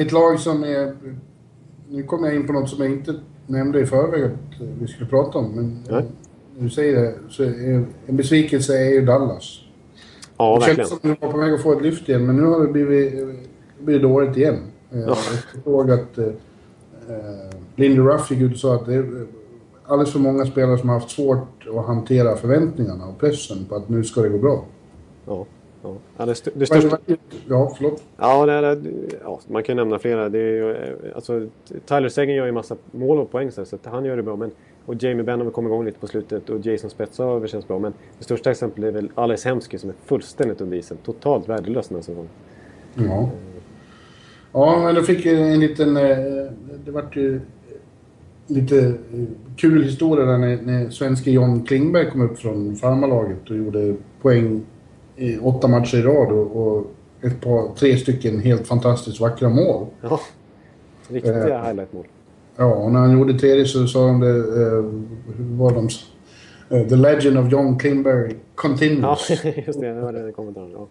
Ett lag som är... Nu kommer jag in på något som jag inte nämnde i förväg att vi skulle prata om. Men Nej. när du säger det så är en besvikelse är ju Dallas. Ja, det verkligen. kändes som att vi var på väg att få ett lyft igen, men nu har det blivit, blivit dåligt igen. Eh, Jag såg att eh, eh, Lindy Ruff gick ut och sa att det är alldeles för många spelare som har haft svårt att hantera förväntningarna och pressen på att nu ska det gå bra. Ja. Ja. Ja, det, st- det största... Ja, förlåt. Ja, det är, ja, man kan nämna flera. Det är ju, eh, alltså, Tyler Seguin gör ju massa mål och poäng så att han gör det bra. Men, och Jamie väl kommit igång lite på slutet och Jason Spezza känns bra. Men det största exemplet är väl Alex Hemsky som är fullständigt under isen. Totalt värdelös den här säsongen. Ja. Ja, men då fick ju en liten... eh, Det vart ju lite eh, kul historia där när, när svenske John Klingberg kom upp från farmarlaget och gjorde poäng i åtta matcher i rad och, och ett par, tre stycken helt fantastiskt vackra mål. Ja. Riktiga Eh. highlightmål. Ja, och när han gjorde tredje så sa de det... Eh, hur var de? Eh, The legend of John Klingberg Ja, continues. just det. Jag hörde den kommentaren. Ja.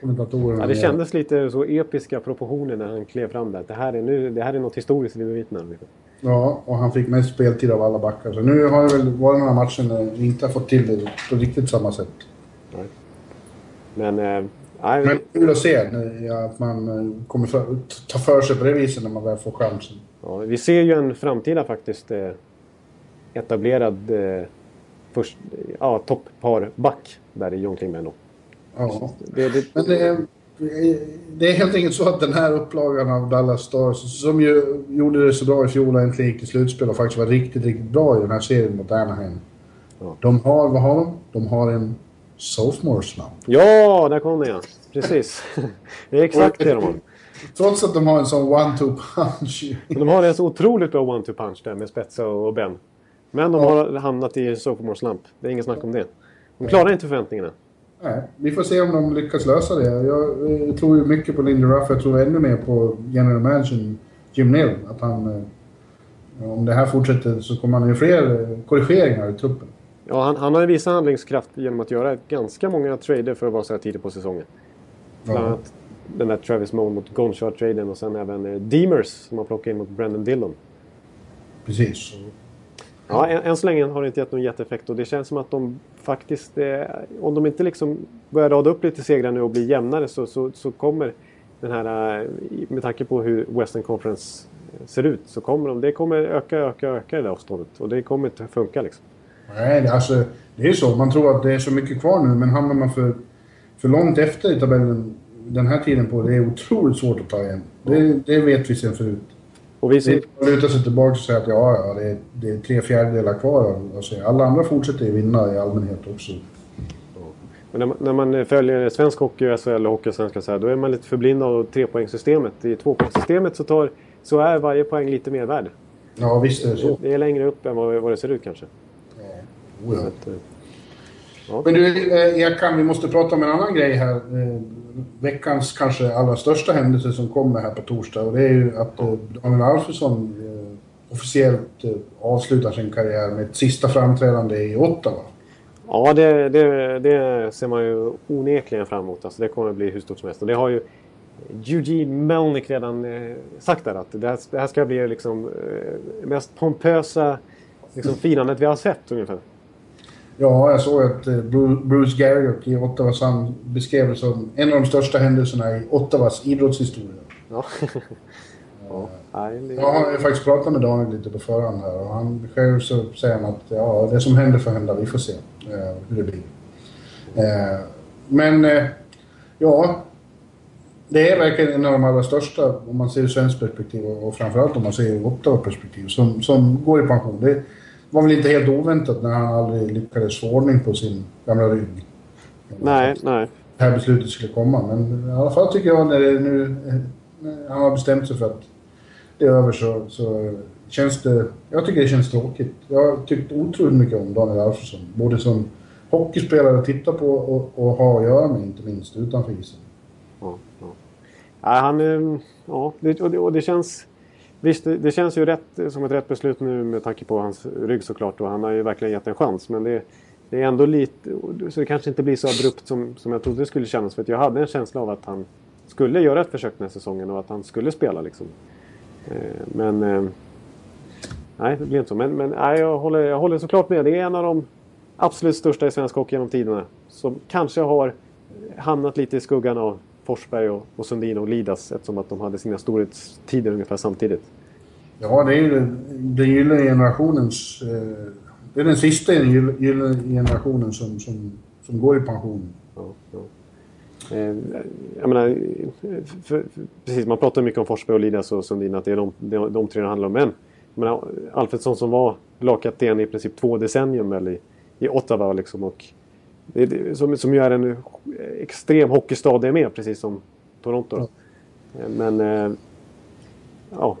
Kommentatorerna. Ja, det kändes lite så episka proportioner när han klev fram där. Det här är, nu, det här är något historiskt vi bevittnar. Ja, och han fick mest speltid av alla backar. Så nu har det väl varit några matcher när vi inte har fått till det på riktigt samma sätt. Men, eh, Men kul att se att man eh, kommer för, ta för sig på det viset när man väl får chansen. ja, vi ser ju en framtida faktiskt eh, etablerad eh, först, ja, topppar back där i John Klingberg då. Ja. Det, det, Men det är, det är helt enkelt så att den här upplagan av Dallas Stars, som ju gjorde det så bra i fjol och äntligen gick till slutspel och faktiskt var riktigt, riktigt bra i den här serien mot Anaheim. Ja. De har, vad har de? De har en sophomore slump. ja, där kom den ja. Precis. det är exakt det de har. Trots att de har en sån one-two punch. De har en så otroligt bra one-two punch där med Spetsa och Ben. Men de har hamnat i sophomore slump. Det är inget snack om det. De klarar inte förväntningarna. Nej, vi får se om de lyckas lösa det. Jag eh, tror ju mycket på Lindy Ruff. Jag tror ännu mer på general manager Jim Neal. Att han... eh, Om det här fortsätter så kommer han ju fler eh, korrigeringar i truppen. Ja, han, han har visat handlingskraft genom att göra ganska många trader för att vara så här tidigt på säsongen. Bland Ja. annat den där Travis Moe mot Gonchar-traden och sen även eh, Demers som har plockat in mot Brendan Dillon. Precis. Ja, än, än så länge har det inte gett någon jätteeffekt och det känns som att de faktiskt... Eh, om de inte liksom börjar rada upp lite segrar nu och blir jämnare så, så, så kommer den här... eh, Med tanke på hur Western Conference ser ut så kommer de... Det kommer öka, öka, öka det där avståndet. Och det kommer inte funka liksom. Nej, det, alltså, det är så. Man tror att det är så mycket kvar nu, men hamnar man för, för långt efter i tabellen den här tiden på det är otroligt svårt att ta igen. Det, det vet vi sen förut. Och vi Det ser, är att luta sig tillbaka och säga att ja, ja det, är, det är tre fjärdedelar kvar. Alltså, alla andra fortsätter ju vinna i allmänhet också. Men när man, när man följer svensk hockey, SHL och Hockeyallsvenskan så här, då är man lite förblindad av trepoängssystemet. I tvåpoängssystemet så, tar, så är varje poäng lite mer värd. Ja, visst är det så. Det är längre upp än vad, vad det ser ut kanske. Oh, ja. Att, eh, ja. Men du, eh, Ekan, vi måste prata om en annan grej här. Eh, veckans kanske allra största händelse som kommer här på torsdag. Och det är ju att Daniel Alfredsson officiellt avslutar sin karriär med ett sista framträdande i Ottawa. Ja, det, det, det ser man ju onekligen fram emot. Alltså, det kommer att bli hur stort som helst. Och det har ju Eugene Melnick redan eh, sagt där. Att det här, det här ska bli liksom eh, mest pompösa liksom, firandet vi har sett ungefär. Ja, jag såg att eh, Bru- Bruce Garriott i Ottawa Sun beskrev det som en av de största händelserna i Ottawas idrottshistoria. Ja. ja. Jag har faktiskt pratat med Daniel lite på förhand här och han själv så säger han att ja, det som händer får hända, vi får se eh, hur det blir. Eh, men ja, det är verkligen en av de allra största om man ser ur svenskt perspektiv och, och framförallt om man ser ur Ottawa perspektiv som, som går i pension. Det var väl inte helt oväntat när han aldrig lyckades få ordning på sin gamla rygg. nej, nej. Det här beslutet skulle komma men i alla fall tycker jag när det nu när han har bestämt sig för att är över så, så känns det... Jag tycker det känns tråkigt. Jag har tyckt otroligt mycket om Daniel Alfredsson. Både som hockeyspelare att titta på och, och ha att göra med, inte minst utanför isen. Ja, ja. Nej, han, ja, det, och, det, och det känns... Visst, det, känns ju rätt, som ett rätt beslut nu med tanke på hans rygg såklart. Och han har ju verkligen gett en chans. Men det, det är ändå lite... Så det kanske inte blir så abrupt som, som jag trodde det skulle kännas. För att jag hade en känsla av att han skulle göra ett försök den här säsongen och att han skulle spela liksom. Eh, men... Eh, nej, det blir inte så. Men, men nej, jag, håller, jag håller såklart med. Det är en av de absolut största i svensk hockey genom tiderna. Som kanske har hamnat lite i skuggan av Forsberg och, och Sundin och Lidas eftersom att de hade sina storhetstider ungefär samtidigt. Ja, det är ju den, den gyllene generationens... Eh, det är den sista gyllene generationen som, som, som går i pension. Ja, ja. Eh, jag menar, för, för, precis, man pratar mycket om Forsberg och Lidas och Sundin, att det är de, de, de tre det handlar om. Men menar, Alfredsson som var lagkapten i princip två decennium väl, i, i Ottawa liksom, och som, som ju är en extrem hockeystad det med, precis som Toronto. Eh, Men... Eh, ja,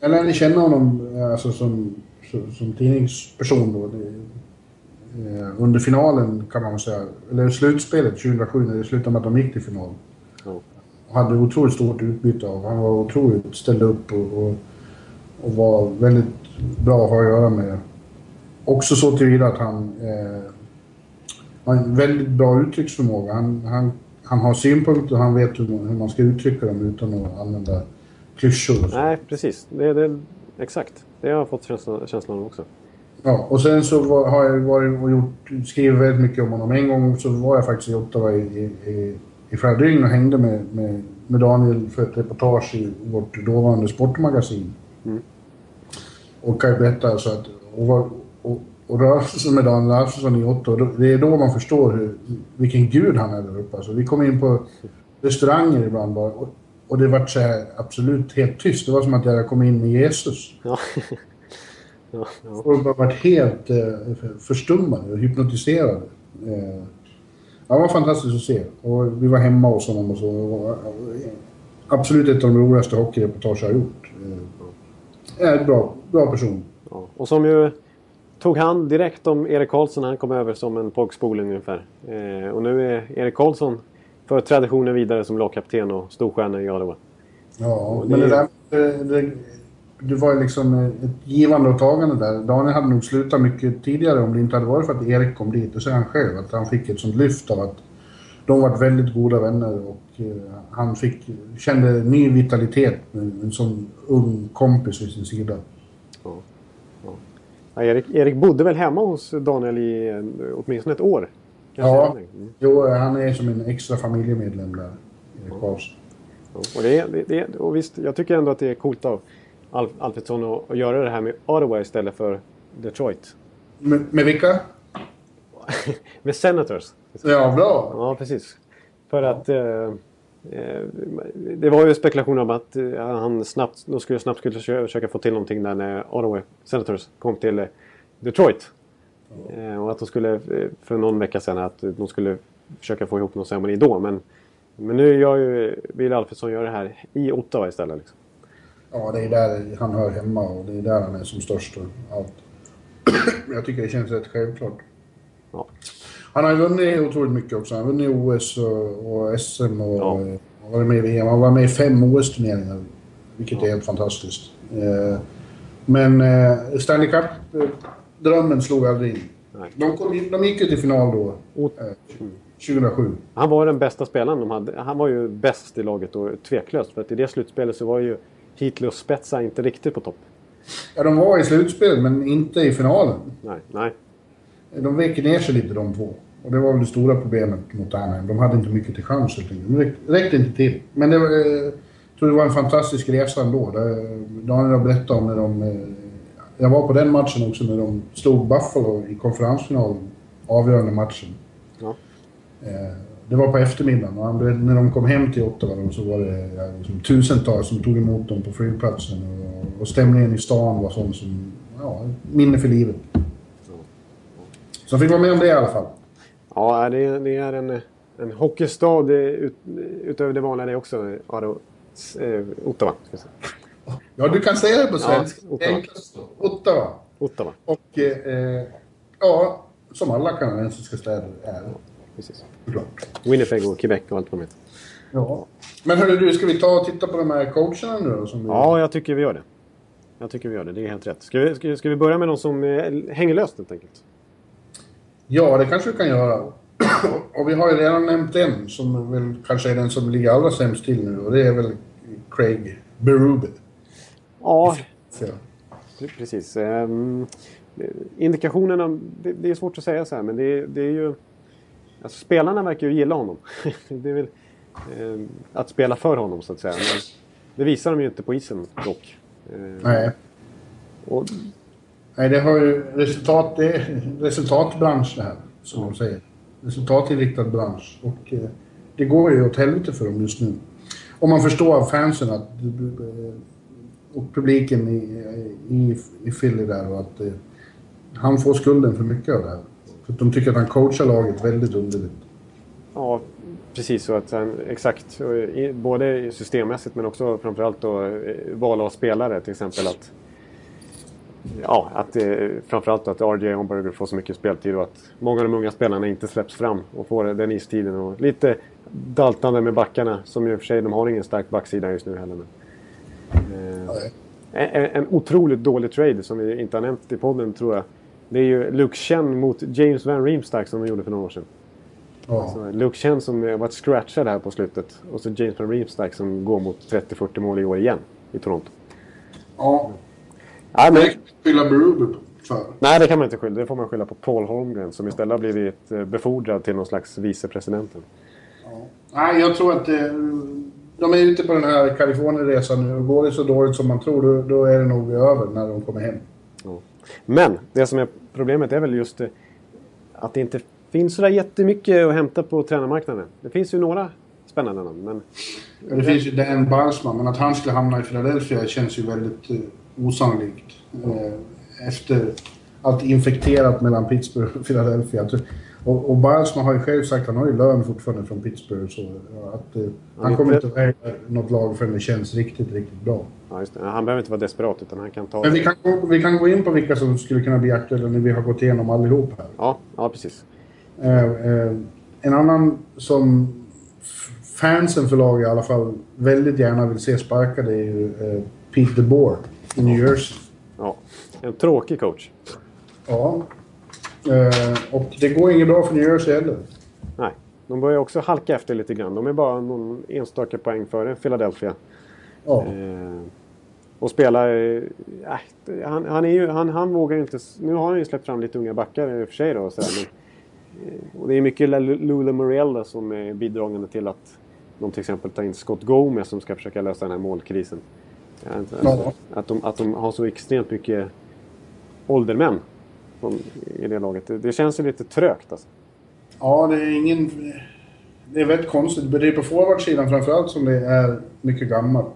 Jag lärde känna honom eh, alltså, som, som, som tidningsperson då. Det, eh, under finalen kan man säga, eller slutspelet 2007 när det slutade med att de gick till final. Och hade otroligt stort utbyte av. Han var otroligt, ställde upp och, och, och var väldigt bra att ha att göra med. Också så tillvida att han eh, har en väldigt bra uttrycksförmåga. Han, han, han har synpunkter och han vet hur man, hur man ska uttrycka dem utan att använda klyschor. så. nej, precis. Det, det, exakt. Det har jag fått känslan, känslan av också. Ja, och sen så var, har jag varit och gjort, skrivit väldigt mycket om honom. En gång så var jag faktiskt i Ottawa i, i, i, flera dygn och hängde med, med, med Daniel för ett reportage i vårt dåvarande sportmagasin. Och kan ju berätta alltså att... Och, var- och, och röra sig med Daniel Alfredsson i då- det är då man förstår hur, vilken gud han är där uppe. Alltså, vi kom in på restauranger ibland bara, och, och det var så här absolut helt tyst. Det var som att jag kom in med Jesus. Ja. ja, ja. Folk har varit helt eh, förstummade och hypnotiserade. Eh, ja, det var fantastiskt att se. Och vi var hemma hos honom och så. Eh, absolut ett av de roligaste hockeyreportage jag har gjort. Eh, är en bra, bra person. Ja, och som ju tog hand direkt om Erik Karlsson. Han kom över som en pågspoling ungefär. Eh, och nu är Erik Karlsson för traditionen vidare som lagkapten och storstjärna i Ottawa. Ja, Och men det- det där... Det, det, det var ju liksom eh, ett givande och tagande där. Daniel hade nog slutat mycket tidigare om det inte hade varit för att Erik kom dit. Och så han själv att han fick ett sånt lyft av att de var väldigt goda vänner och eh, han fick, kände ny vitalitet med en sån ung kompis vid sin sida. Ja, Erik, Erik bodde väl hemma hos Daniel i åtminstone ett år? Ja. Mm. Jo, han är som en extra familjemedlem där, Erik. Ja, Och, det, det, det, och visst, jag tycker ändå att det är coolt av Alf, Alfredsson att, att göra det här med Ottawa istället för Detroit. Med, med vilka? med Senators. Ja, bra. Ja, precis. För att eh, eh, det var ju spekulationer om att eh, han snabbt, de skulle snabbt skulle försö- försöka få till någonting där när Ottawa Senators kom till eh, Detroit. Eh, och att de skulle, eh, för någon vecka sedan, att de skulle försöka få ihop någon ceremoni då. Men, men nu gör ju Bill Alfredsson gör det här i Ottawa istället. Liksom. Ja, det är där han hör hemma och det är där han är som störst och allt. Jag tycker det känns rätt självklart. Ja. Han har ju vunnit otroligt mycket också. Han har vunnit OS och, SM och, Ja. och varit med i VM. Han var med i fem OS-turneringar, vilket är helt fantastiskt. Eh, men eh, Stanley Cup-drömmen slog aldrig in. De, kom, de gick ju till final då, Och eh, 2007. Han var den bästa spelaren de hade. Han var ju bäst i laget och tveklöst. För att i det slutspelet så var ju Hitler och Spetsa inte riktigt på topp. Ja, de var i slutspelet, men inte i finalen. Nej, nej. De vek ner sig lite de två. Och det var väl det stora problemet mot Anaheim. De hade inte mycket till chans helt enkelt. De räck- räckte inte till. Men det var, eh, jag tror det var en fantastisk resa ändå. Det- Daniel har berättat om när de... eh, Jag var på den matchen också när de slog Buffalo i konferensfinalen. Avgörande matchen. Ja. Eh, Det var på eftermiddagen och när de kom hem till Ottawa så var det liksom, tusentals som tog emot dem på flygplatsen. Och, och stämningen i stan var sån som... Ja, minne för livet. Så fick vara med om det i alla fall. Ja, det är, det är en, en hockeystad eh, ut, utöver det vanliga det också. Aro, eh, Ottawa. Ja, du kan säga det på svenska. Ja, Ottawa. Ottawa. Ottawa. Och eh, ja, som alla kanadensiska städer är. Precis. Såklart. Winnipeg och Quebec och allt vad de heter. Ja. Men hörru du, ska vi ta och titta på de här coacherna nu då? Som. Ja, jag tycker vi gör det. Jag tycker vi gör det. Det är helt rätt. Ska vi, ska, ska vi börja med någon som eh, hänger löst helt enkelt? Ja, det kanske vi kan göra. och vi har ju redan nämnt en som väl kanske är den som ligger allra sämst till nu och det är väl Craig Berube. Ja, Så, precis. Ehm, indikationerna, det, det är svårt att säga så här, men det, är- det är ju... Alltså, spelarna verkar ju gilla honom. det är väl ehm, att spela för honom, så att säga. Men det visar de ju inte på isen dock. Ehm, nej. Och, Nej, det har ju resultat, det är resultatbransch det här, som de säger. Resultatinriktad bransch. Och eh, det går ju åt helvete för dem just nu. Om man förstår av fansen att, eh, och publiken i, i, i Philly där och att eh, han får skulden för mycket av det här. För att de tycker att han coachar laget väldigt underligt. Ja, precis så. Att han, exakt. Både systemmässigt men också framförallt då eh, val av spelare. Till exempel att... Ja, att eh, framförallt att RJ Omberger får så mycket speltid och att många av de unga spelarna inte släpps fram och får den istiden. Och lite daltande med backarna som i och för sig, de har ingen stark backsida just nu heller. Men, eh, en, en otroligt dålig trade som vi inte har nämnt i podden tror jag. Det är ju Luke Chen mot James Van Riemsdyk som de gjorde för några år sedan. Ja. Så Luke Chen som varit scratchad här på slutet. Och så James Van Riemsdyk som går mot 30-40 mål i år igen i Toronto. ja. Nej, men, Det skylla Berube för. nej, det kan man inte skylla. Det får man skylla på Paul Holmgren som istället har blivit eh, befordrad till någon slags vicepresidenten. Nej, jag tror att eh, de är ute på den här Kalifornienresan nu går det så dåligt som man tror då, då är det nog över när de kommer hem. Ja. Men det som är problemet är väl just eh, att det inte finns så där jättemycket att hämta på tränarmarknaden. Det finns ju några spännande namn, men Ja, Det finns ju Dan Balsman, men att han skulle hamna i Philadelphia känns ju väldigt osannolikt. Eh, efter allt infekterat mellan Pittsburgh och Philadelphia. Och, och Balsman har ju själv sagt, han har ju lön fortfarande från Pittsburgh, så ja, att eh, han kommer inte att välja något lag förrän det känns riktigt, riktigt bra. ja, just det. han behöver inte vara desperat utan han kan ta... Men vi kan, gå- vi kan gå in på vilka som skulle kunna bli aktuella när vi har gått igenom allihop här. Ja, ja, precis. Eh, eh, en annan som fansen för laget i alla fall väldigt gärna vill se sparkade är ju eh, Pete DeBoer i New Jersey. Ja. En tråkig coach. Ja. Eh, och det går inget bra för New Jersey heller. Nej, de börjar också halka efter lite grann. De är bara någon enstaka poäng före Philadelphia. Ja. Eh, och spelar... Eh, äh, han, han, är ju, han, han vågar inte... Nu har han ju släppt fram lite unga backar i och för sig då. Och, sådär, men, eh, och det är mycket Lu- Lula Muriel som är bidragande till att de till exempel tar in Scott Gomez som ska försöka lösa den här målkrisen. Alltså, att, de, att de har så extremt mycket åldermän i det laget. Det, det känns ju lite trögt alltså. ja, det är ingen... Det är väldigt konstigt. Det är på forwardsidan framförallt som det är mycket gammalt.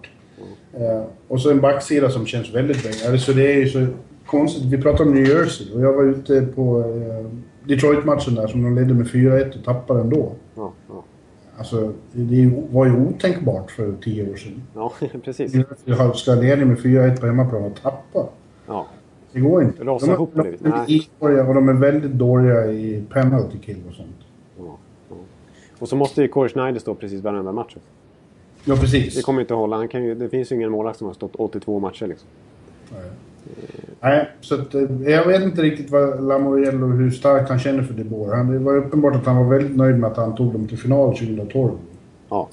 Eh, och så en backsida som känns väldigt bra. Alltså det är ju så konstigt. Vi pratar om New Jersey och jag var ute på eh, Detroit-matchen där som de ledde med 4-1 och tappade ändå. Ja, ja. Alltså, det var ju otänkbart för tio år sedan. ja precis. Jag ska leda med 4-1 på hemmaplan och tappa. Ja. Det går inte. Rasa de, ihop de, lite. de, är Nej. idåliga och de är väldigt dåliga i penalty kill och sånt. Ja, ja. Och så måste ju Corey Schneider stå precis varenda match. Ja, precis. Det kommer inte att hålla. Han kan ju, det finns ju ingen målvakt som har stått 82 matcher. Liksom. Nej, så att, eh, jag vet inte riktigt vad Lamoriello hur starkt han känner för De Boer. Han, det var uppenbart att han var väldigt nöjd med att han tog dem till final 2012. Ja.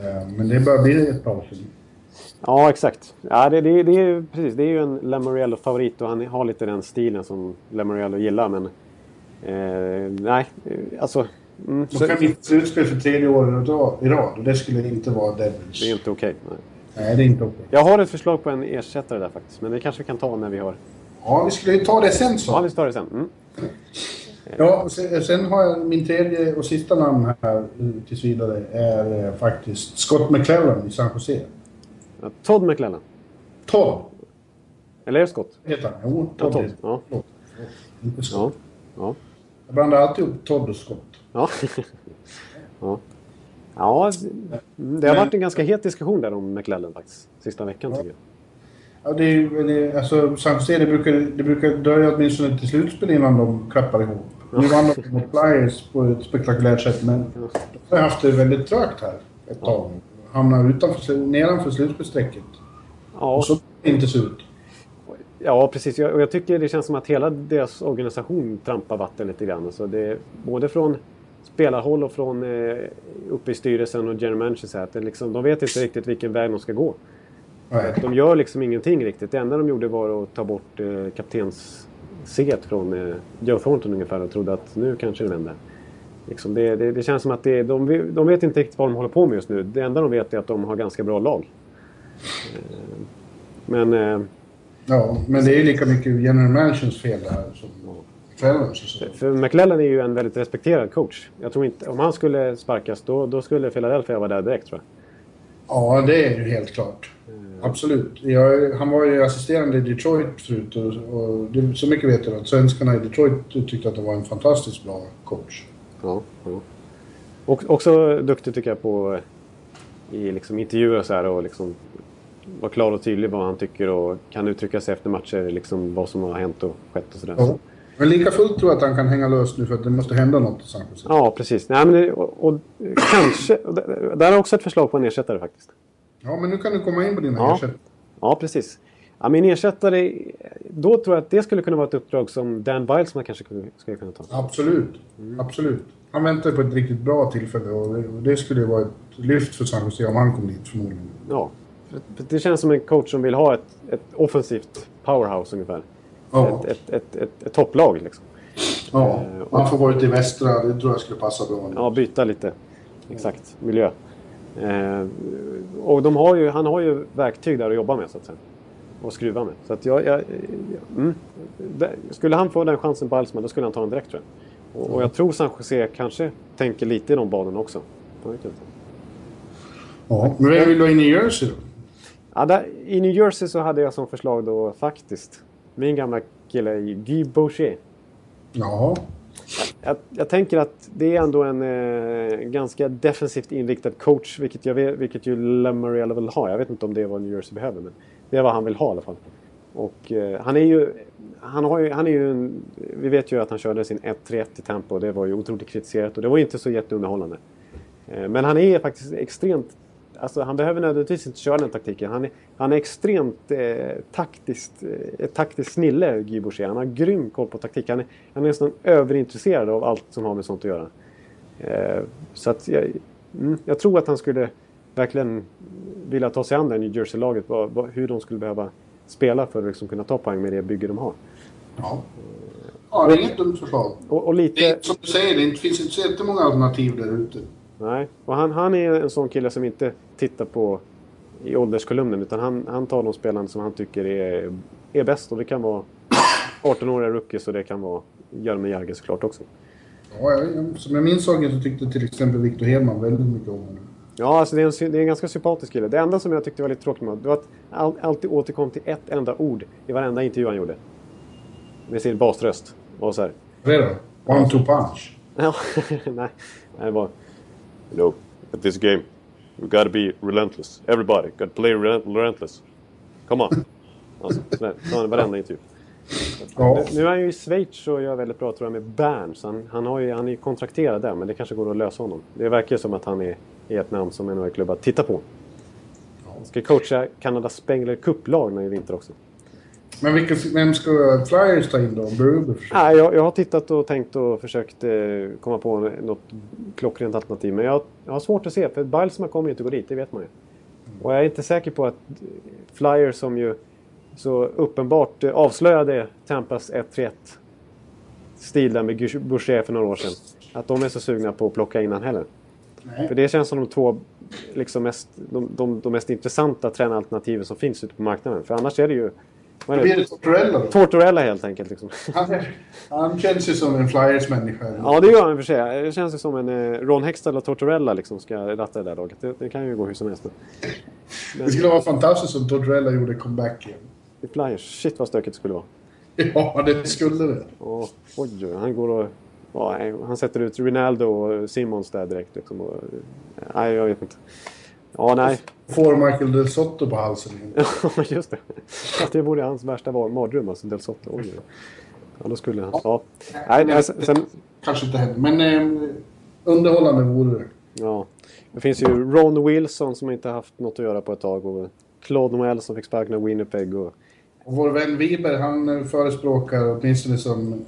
Eh, Men det börjar bli ett tag sedan. ja, exakt. Ja, det, det, det, är, precis, det är ju en Lamoriello-favorit och han har lite den stilen som Lamoriello gillar. Men eh, nej, alltså... Mm, De kan vinna slutspel för tredje året i rad- och det skulle inte vara Devils. det är inte okej. nej. Nej, det är inte okej. Jag har ett förslag på en ersättare där faktiskt. Men det kanske vi kan ta när vi har... Ja, vi skulle ju ta det sen så. Ja, vi tar det sen. Mm. Ja, sen, har jag min tredje och sista namn här eh, tills vidare är eh, faktiskt Scott McClellan i San Jose. Ja, Todd McLellan. Todd Eller är det Scott? heter han. Jo, Ja, Todd. Todd. Ja. Förlåt. Förlåt. Inte Scott. Ja. Ja. Jag blandar alltid upp Todd och Scott. Ja. ja. Ja, det har varit en ganska het diskussion där om McLellan faktiskt. Sista veckan tycker jag. Ja, det, är- det, är- alltså, San Jose, det brukar, det brukar dröja åtminstone till slutspel innan de klappar ihop. Nu vann de mot Flyers på ett spektakulärt sätt, men de har haft det väldigt trögt här ett tag. Hamnar utanför, nedanför slutspelsstrecket. Ja, Och så inte se ut. ja precis. Jag, och jag tycker det känns som att hela deras organisation trampar vatten lite grann. Alltså det, är både från spelarhåll och från eh, uppe i styrelsen och general manager. Så här, att liksom, de vet inte riktigt vilken väg de ska gå. Nej. De gör liksom ingenting riktigt. Det enda de gjorde var att ta bort eh, kaptensset från eh, Joe Thornton ungefär och trodde att nu kanske det vänder. Liksom det, det, det känns som att det, de, de vet inte riktigt vad de håller på med just nu. Det enda de vet är att de har ganska bra lag. Eh, Men eh, Ja, men det är ju lika mycket general managers fel där som Så. för McLellan är ju en väldigt respekterad coach. Jag tror inte, om han skulle sparkas då, då skulle Philadelphia vara där direkt tror jag. Ja, det är ju helt klart. Absolut. Jag, han var ju assisterande i Detroit förut och, och det, så mycket vet jag att svenskarna i Detroit tyckte att det var en fantastiskt bra coach. Ja, ja. Och, också duktig tycker jag på i liksom intervjuer och så här och liksom vara klar och tydlig vad han tycker och kan uttrycka sig efter matcher, liksom vad som har hänt och skett och sådär. Ja. Men lika fullt tror jag att han kan hänga löst nu för att det måste hända något i San Jose. Ja, precis. Nej, men det, och, och kanske... Där är också ett förslag på en ersättare faktiskt. Ja, men nu kan du komma in på dina Ja. ersättningar. Ja, precis. Ja, min ersättare... Då tror jag att det skulle kunna vara ett uppdrag som Dan Biles man kanske skulle, kunna ta. Absolut. Absolut. Han väntar på ett riktigt bra tillfälle och det, skulle ju vara ett lyft för San Jose om han kom dit förmodligen. Ja. Det känns som en coach som vill ha ett, ett offensivt powerhouse ungefär. Ja. Ett, ett, ett, ett, topplag liksom. ja. Eh, Han får vara ute i västra, det tror jag skulle passa bra. Ja, byta lite. Exakt. Miljö. Eh, och de har ju, han har ju verktyg där att jobba med så att säga. Och skruva med. Så att jag... jag mm, skulle han få den chansen på Alsman, då skulle han ta den direkt tror jag. Och, och jag tror San Jose kanske tänker lite i de banorna också. Ja. Men vem vill du ha i Jersey då? Ja, där, I New Jersey så hade jag som förslag då faktiskt min gamla kille Guy Boucher. Jaha. Jag, jag tänker att det är ändå en eh, ganska defensivt inriktad coach, vilket, jag vet, vilket ju Lamoriello vill ha. Jag vet inte om det är vad New Jersey behöver, men det är vad han vill ha i alla fall. Och eh, han är ju... Han, har ju, han är ju en, vi vet ju att han körde sin 1-3-1 i tempo och det var ju otroligt kritiserat och det var ju inte så jätteunderhållande. Eh, men han är faktiskt extremt... Alltså han behöver nödvändigtvis inte köra den taktiken. Han är, han är extremt eh, taktiskt, eh, taktiskt snille, Guy Boucher. Han har grym koll på taktik. Han är, han är nästan överintresserad av allt som har med sånt att göra. Eh, så att jag, mm, jag tror att han skulle verkligen vilja ta sig an det New Jersey-laget. Vad, vad, hur de skulle behöva spela för att liksom kunna ta poäng med det bygge de har. Ja. Ja, det är inget dumt förslag. Och, och Det lite... är, som du säger, det finns inte så jättemånga alternativ där ute. Nej, och han, han är en sån kille som inte tittar på i ålderskolumnen utan han, han tar de spelarna som han tycker är, är bäst och det kan vara 18-åriga rookies och det kan vara Jaromir Jagr såklart också. Ja, jag, som jag minns saken så tyckte till exempel Victor Hedman väldigt mycket om honom. Ja, alltså det är, en, det är en ganska sympatisk kille. Det enda som jag tyckte var lite tråkigt med det var att han alltid återkom till ett enda ord i varenda intervju han gjorde. Med sin basröst. Och så här. Det då? One two punch. Ja, nej, det var... You know, at this game, you gotta be relentless. Everybody, gotta play rel- relentless. Come on. Alltså, sådär. Varenda intervju. Ja. Nu är han ju i Schweiz och gör väldigt bra tror jag med Bern. Så han, han, har ju, han är ju kontrakterad där, men det kanske går att lösa honom. Det verkar som att han är, är ett namn som NHL-klubbar tittar på. Han ska coacha Kanadas Spengler Cup-lag nu i vinter också. Men vilka, vem ska Flyers ta in då? Berube. Nej, jag, jag har tittat och tänkt och försökt eh, komma på något klockrent alternativ. Men jag, jag har svårt att se, för Bilesma kommer ju inte gå dit, det vet man ju. Och jag är inte säker på att eh, Flyers som ju så uppenbart eh, avslöjade Tampas 1-3-1 stil där med Boucher för några år sedan. Att de är så sugna på att plocka in han heller. Nej. För det känns som de två liksom mest, de, de, de mest intressanta tränaralternativen som finns ute på marknaden. För annars är det ju... Vad är Blir det? det Tortorella då? Tortorella helt enkelt. Liksom. Han, han känns ju som en Flyers-människa. Ja, det gör han i för sig. Det känns ju som en eh, Ron Hextall och Tortorella liksom ska ratta det där laget. Det, det kan ju gå hur som helst. Men, Det skulle vara fantastiskt om Tortorella gjorde comeback igen. i Flyers, shit vad stökigt det skulle vara. Ja, det skulle det. Och, oj, han går och... Ja, han sätter ut Rinaldo och Simons där direkt. Liksom, och, nej, jag vet inte. Ja, nej. Får Michael Del Sotto på halsen. Ja, just det. Det vore hans värsta mardröm, alltså Del Sotto. Oj, ja, då skulle han... Ja. Nej, nej, sen, Kanske inte händer. Men eh, underhållande vore det. ja. Det finns ju Ron Wilson som inte haft något att göra på ett tag. Och Claude Noel som fick sparken av Winnipeg. Och, Och vår vän Wiberg, han eh, förespråkar åtminstone som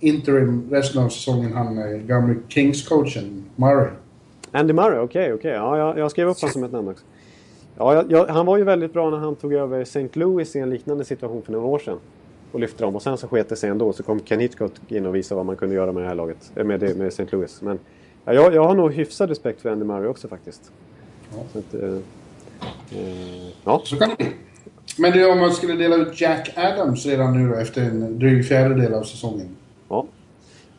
interim resten av säsongen han är gamle Kings-coachen Murray. Andy Murray, okej, okej. Ja, jag, jag skrev upp honom som ett namn också. Ja, jag, han var ju väldigt bra när han tog över St. Louis i en liknande situation för några år sedan. Och lyfte dem. Och sen så sket det sig ändå. Så kom Ken Hitchcock in och visade vad man kunde göra med det här laget. eh, Med, det- med St. Louis. Men ja, jag, jag har nog hyfsad respekt för Andy Murray också faktiskt. Ja. Så att, eh, eh, ja. Så kan det bli. Men det, om man skulle dela ut Jack Adams redan nu då, efter en dryg fjärdedel av säsongen. ja.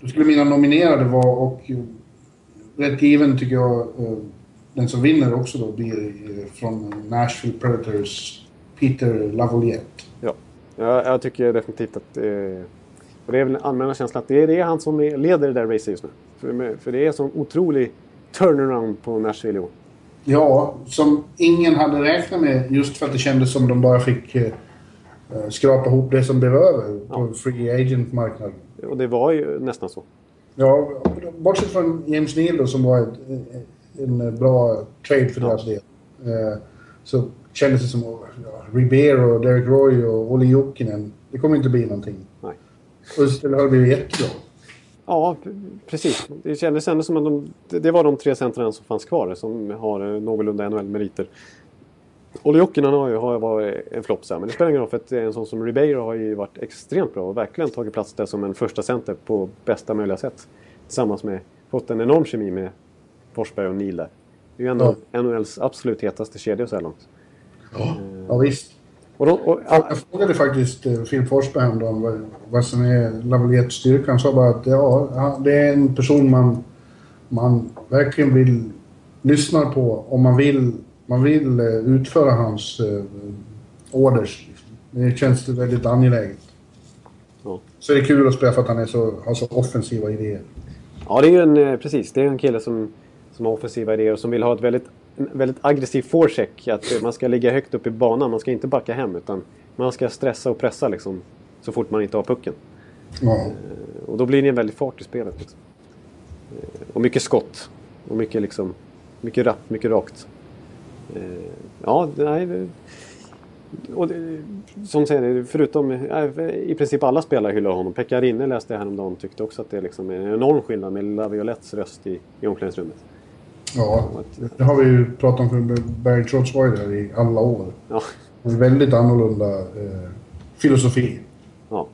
Då skulle mina nominerade vara, och rätt given tycker jag, eh, den som vinner också då blir eh, från Nashville Predators, Peter Lavoliette. Ja, jag, jag tycker definitivt att... Eh, och det är väl den allmänna känslan att det är, det är han som är, leder det där racet just nu. För, för det är en sån otrolig turnaround på Nashville i år. Ja, som ingen hade räknat med just för att det kändes som de bara fick eh, skrapa ihop det som blev över på free agent-marknaden. Och det var ju nästan så. Ja, bortsett från James Neal då, som var ett, en bra trade för deras del. Eh, så kändes det som ja, Ribeiro, Derek Roy och Olli Jokinen. Det kommer inte bli någonting. Nej. Istället har blivit jättebra. Ja, precis. Det kändes ändå som att de, det- det var de tre centrarna som fanns kvar som har eh, någorlunda NHL-meriter. Olle Jokinen har ju har varit en flopp men det spelar ingen roll för att en sån som Ribeiro har ju varit extremt bra och verkligen tagit plats där som en första center på bästa möjliga sätt. Tillsammans med, fått en enorm kemi med Forsberg och Neil där. Det är ju ändå NHLs absolut hetaste kedja så här långt. Ja, visst. Och, de, och all, Jag frågade faktiskt eh, Phil Forsberg häromdagen vad, vad som är Lavaliettes styrka. Han sa bara att ja, det är en person man, man verkligen vill lyssna på om man vill, man vill eh, utföra hans eh, orders. Det känns väldigt angeläget. Ja. Så det är kul att spela för att han är så, har så offensiva idéer. Ja, det är ju en, eh, precis. Det är en kille som, som har offensiva idéer och som vill ha ett väldigt, väldigt aggressiv forecheck. Att man ska ligga högt upp i banan. Man ska inte backa hem utan man ska stressa och pressa liksom, så fort man inte har pucken. Ja. Och då blir det en väldig fart i spelet. Liksom. Och mycket skott. Och mycket liksom... Mycket rappt, mycket rakt. Eh, Ja, nej... Och det, som säger, förutom... eh, I princip alla spelare hyllar honom. Pekka Rinne läste jag häromdagen tyckte också att det liksom är en enorm skillnad med Laviolettes röst i, i omklädningsrummet. ja, det har vi ju pratat om för Barry Trotz-Weiler i alla år. Ja, En väldigt annorlunda eh, filosofi. ja.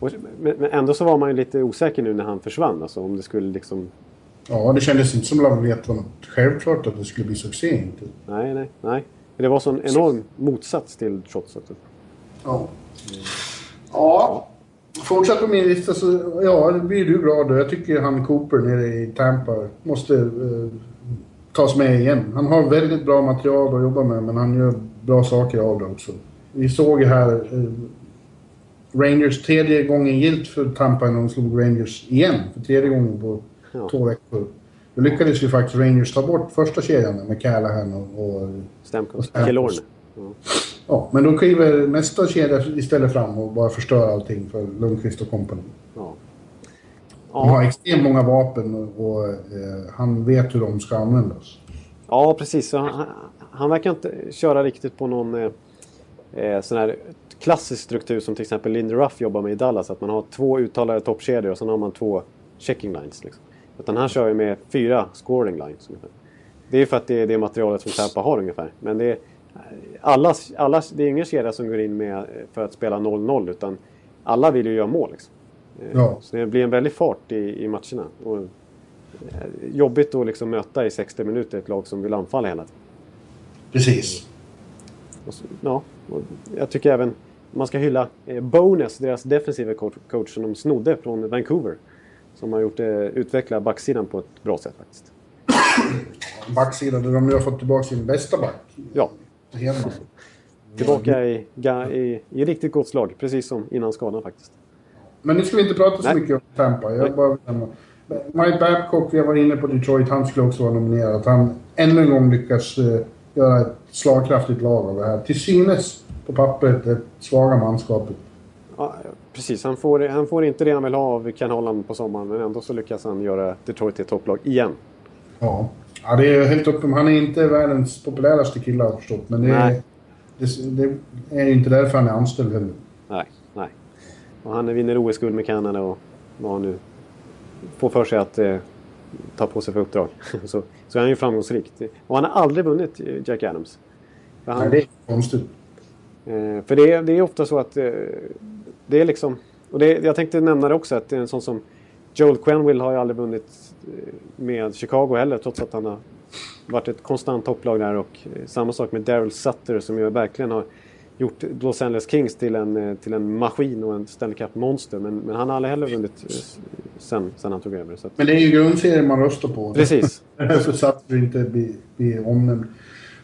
Och, men, men ändå så var man ju lite osäker nu när han försvann. Alltså om det skulle liksom... Ja, det kändes inte som Lavaliette var något självklart att det skulle bli succé. Inte. Nej, nej, nej. Det var sån enorm motsats till Trots. Också. Ja. Ja. Fortsatt på min lista så, ja, det blir du glad då. Jag tycker han Cooper nere i Tampa måste eh, tas med igen. Han har väldigt bra material att jobba med, men han gör bra saker av det också. Vi såg här eh, Rangers tredje gången gilt för Tampa när de slog Rangers igen. För tredje gången på Ja. två veckor. Då lyckades ju faktiskt Rangers ta bort första kedjan med Callahan och, och Stamkos. Killorn. Stamkos. Ja. Ja, men då kliver nästa kedja istället fram och bara förstör allting för Lundqvist och company. Ja. De har Ja. extremt många vapen och, och eh, han vet hur de ska användas. ja, precis. Han- han verkar inte köra riktigt på någon eh, eh, sån här klassisk struktur som till exempel Lindy Ruff jobbar med i Dallas. Att man har två uttalade toppkedjor och sen har man två checking lines. Liksom. Utan han kör ju med fyra scoring lines. Ungefär. Det är för att det är det materialet som Tampa har ungefär. Men det är, alla, alla, det är ingen kedja som går in med för att spela 0-0 utan alla vill ju göra mål. Liksom. Eh, Ja. Så det blir en väldig fart i, i matcherna. Och, eh, jobbigt att liksom möta i 60 minuter ett lag som vill anfalla hela tiden. Precis. Så, ja, jag tycker även man ska hylla eh, Bonus, deras defensiva coach, coach som de snodde från Vancouver. Som har gjort, eh, utvecklat backsidan på ett bra sätt faktiskt. Backsidan där de nu har fått tillbaka sin bästa back. Ja, Hedman. tillbaka i, i, i riktigt gott slag, precis som innan skadan faktiskt. Men nu ska vi inte prata så Nej. mycket om Tampa. Jag bara, Mike Babcock, vi var inne på Detroit, han skulle också vara nominerad. Han ännu en gång lyckas eh, göra ett slagkraftigt lag av det här. Till synes på pappret det svaga manskapet. Ja, precis. Han får, han får inte det han vill ha av Ken Holland på sommaren men ändå så lyckas han göra Detroit till topplag igen. Ja. ja, det är helt uppenbart. Han är inte världens populäraste kille har jag förstått. Men det är, det, det är ju inte därför han är anställd heller. Nej, nej. Och han vinner OS-guld med Kanada och vad han nu får för sig att eh, ta på sig för uppdrag. så, så är han ju framgångsrik. Och han har aldrig vunnit eh, Jack Adams. Han, Nej, det är konstigt. Eh, för det är, det är ofta så att eh, det är liksom... Och det, jag tänkte nämna det också att det är en sån som Joel Quenville har ju aldrig vunnit eh, med Chicago heller trots att han har varit ett konstant topplag där och samma sak med Daryl Sutter som ju verkligen har gjort Los Angeles Kings till en, till en maskin och en Stanley Cup-monster men, men han har aldrig heller vunnit sen, sen han tog över. Så att, Men det är ju grundserien man röstar på. precis. så Sutter inte blir, blir omnämnd.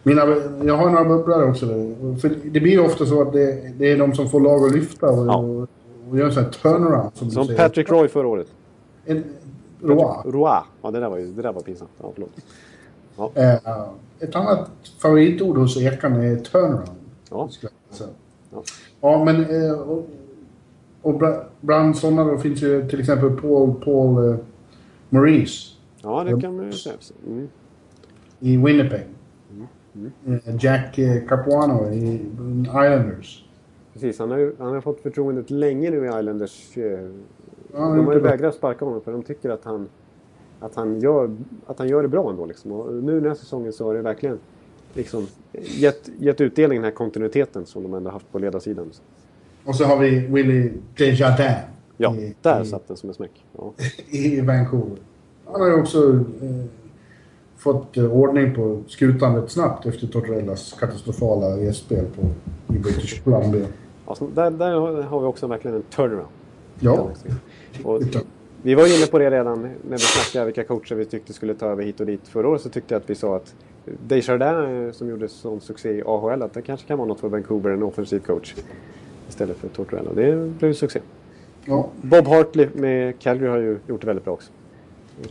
Mina, jag har några bubblare också. Där. För det blir ju ofta så att det, det är de som får lag att lyfta och, Ja. och, och gör en sån här turnaround. Som, Som. Patrick Roy förra året. En, Roy. Roy. Ja, det där var, det där var pinsamt. Ja, förlåt. Eh, ett annat favoritord hos Ekan är turnaround. Ja. Ja. Ja, men... Eh, och, och bla- bland sådana då finns ju till exempel Paul, Paul eh, Maurice ja, det kan man ju säga. Mm. i Winnipeg. Eh, Jack eh, Capuano i Islanders. Precis, han har, ju, han har fått förtroendet länge nu i Islanders. eh, Ja, de har ju vägrat sparka honom för de tycker att han, att han, gör, att han gör det bra ändå. Liksom. Och nu den här säsongen så har det verkligen liksom, gett, gett utdelning den här kontinuiteten som de ändå haft på ledarsidan. Och så har vi Willie Desjardins Ja, i, där i, satt den som en smäck. Ja. i Vancouver. Han har ju också eh, fått eh, ordning på skutan rätt snabbt efter Tortorellas katastrofala gästspel på i British Columbia. Alltså, där, där har- vi också verkligen en turnaround. Ja, Och vi var inne på det redan när vi snackade vilka coacher vi tyckte skulle ta över hit och dit. Förra året så tyckte jag att vi sa att Desjardins eh, som gjorde sån succé i AHL att det kanske kan vara något för Vancouver, en offensiv coach. Istället för Tortorella. Det blev succé. ja. Bob Hartley med Calgary har ju gjort det väldigt bra också.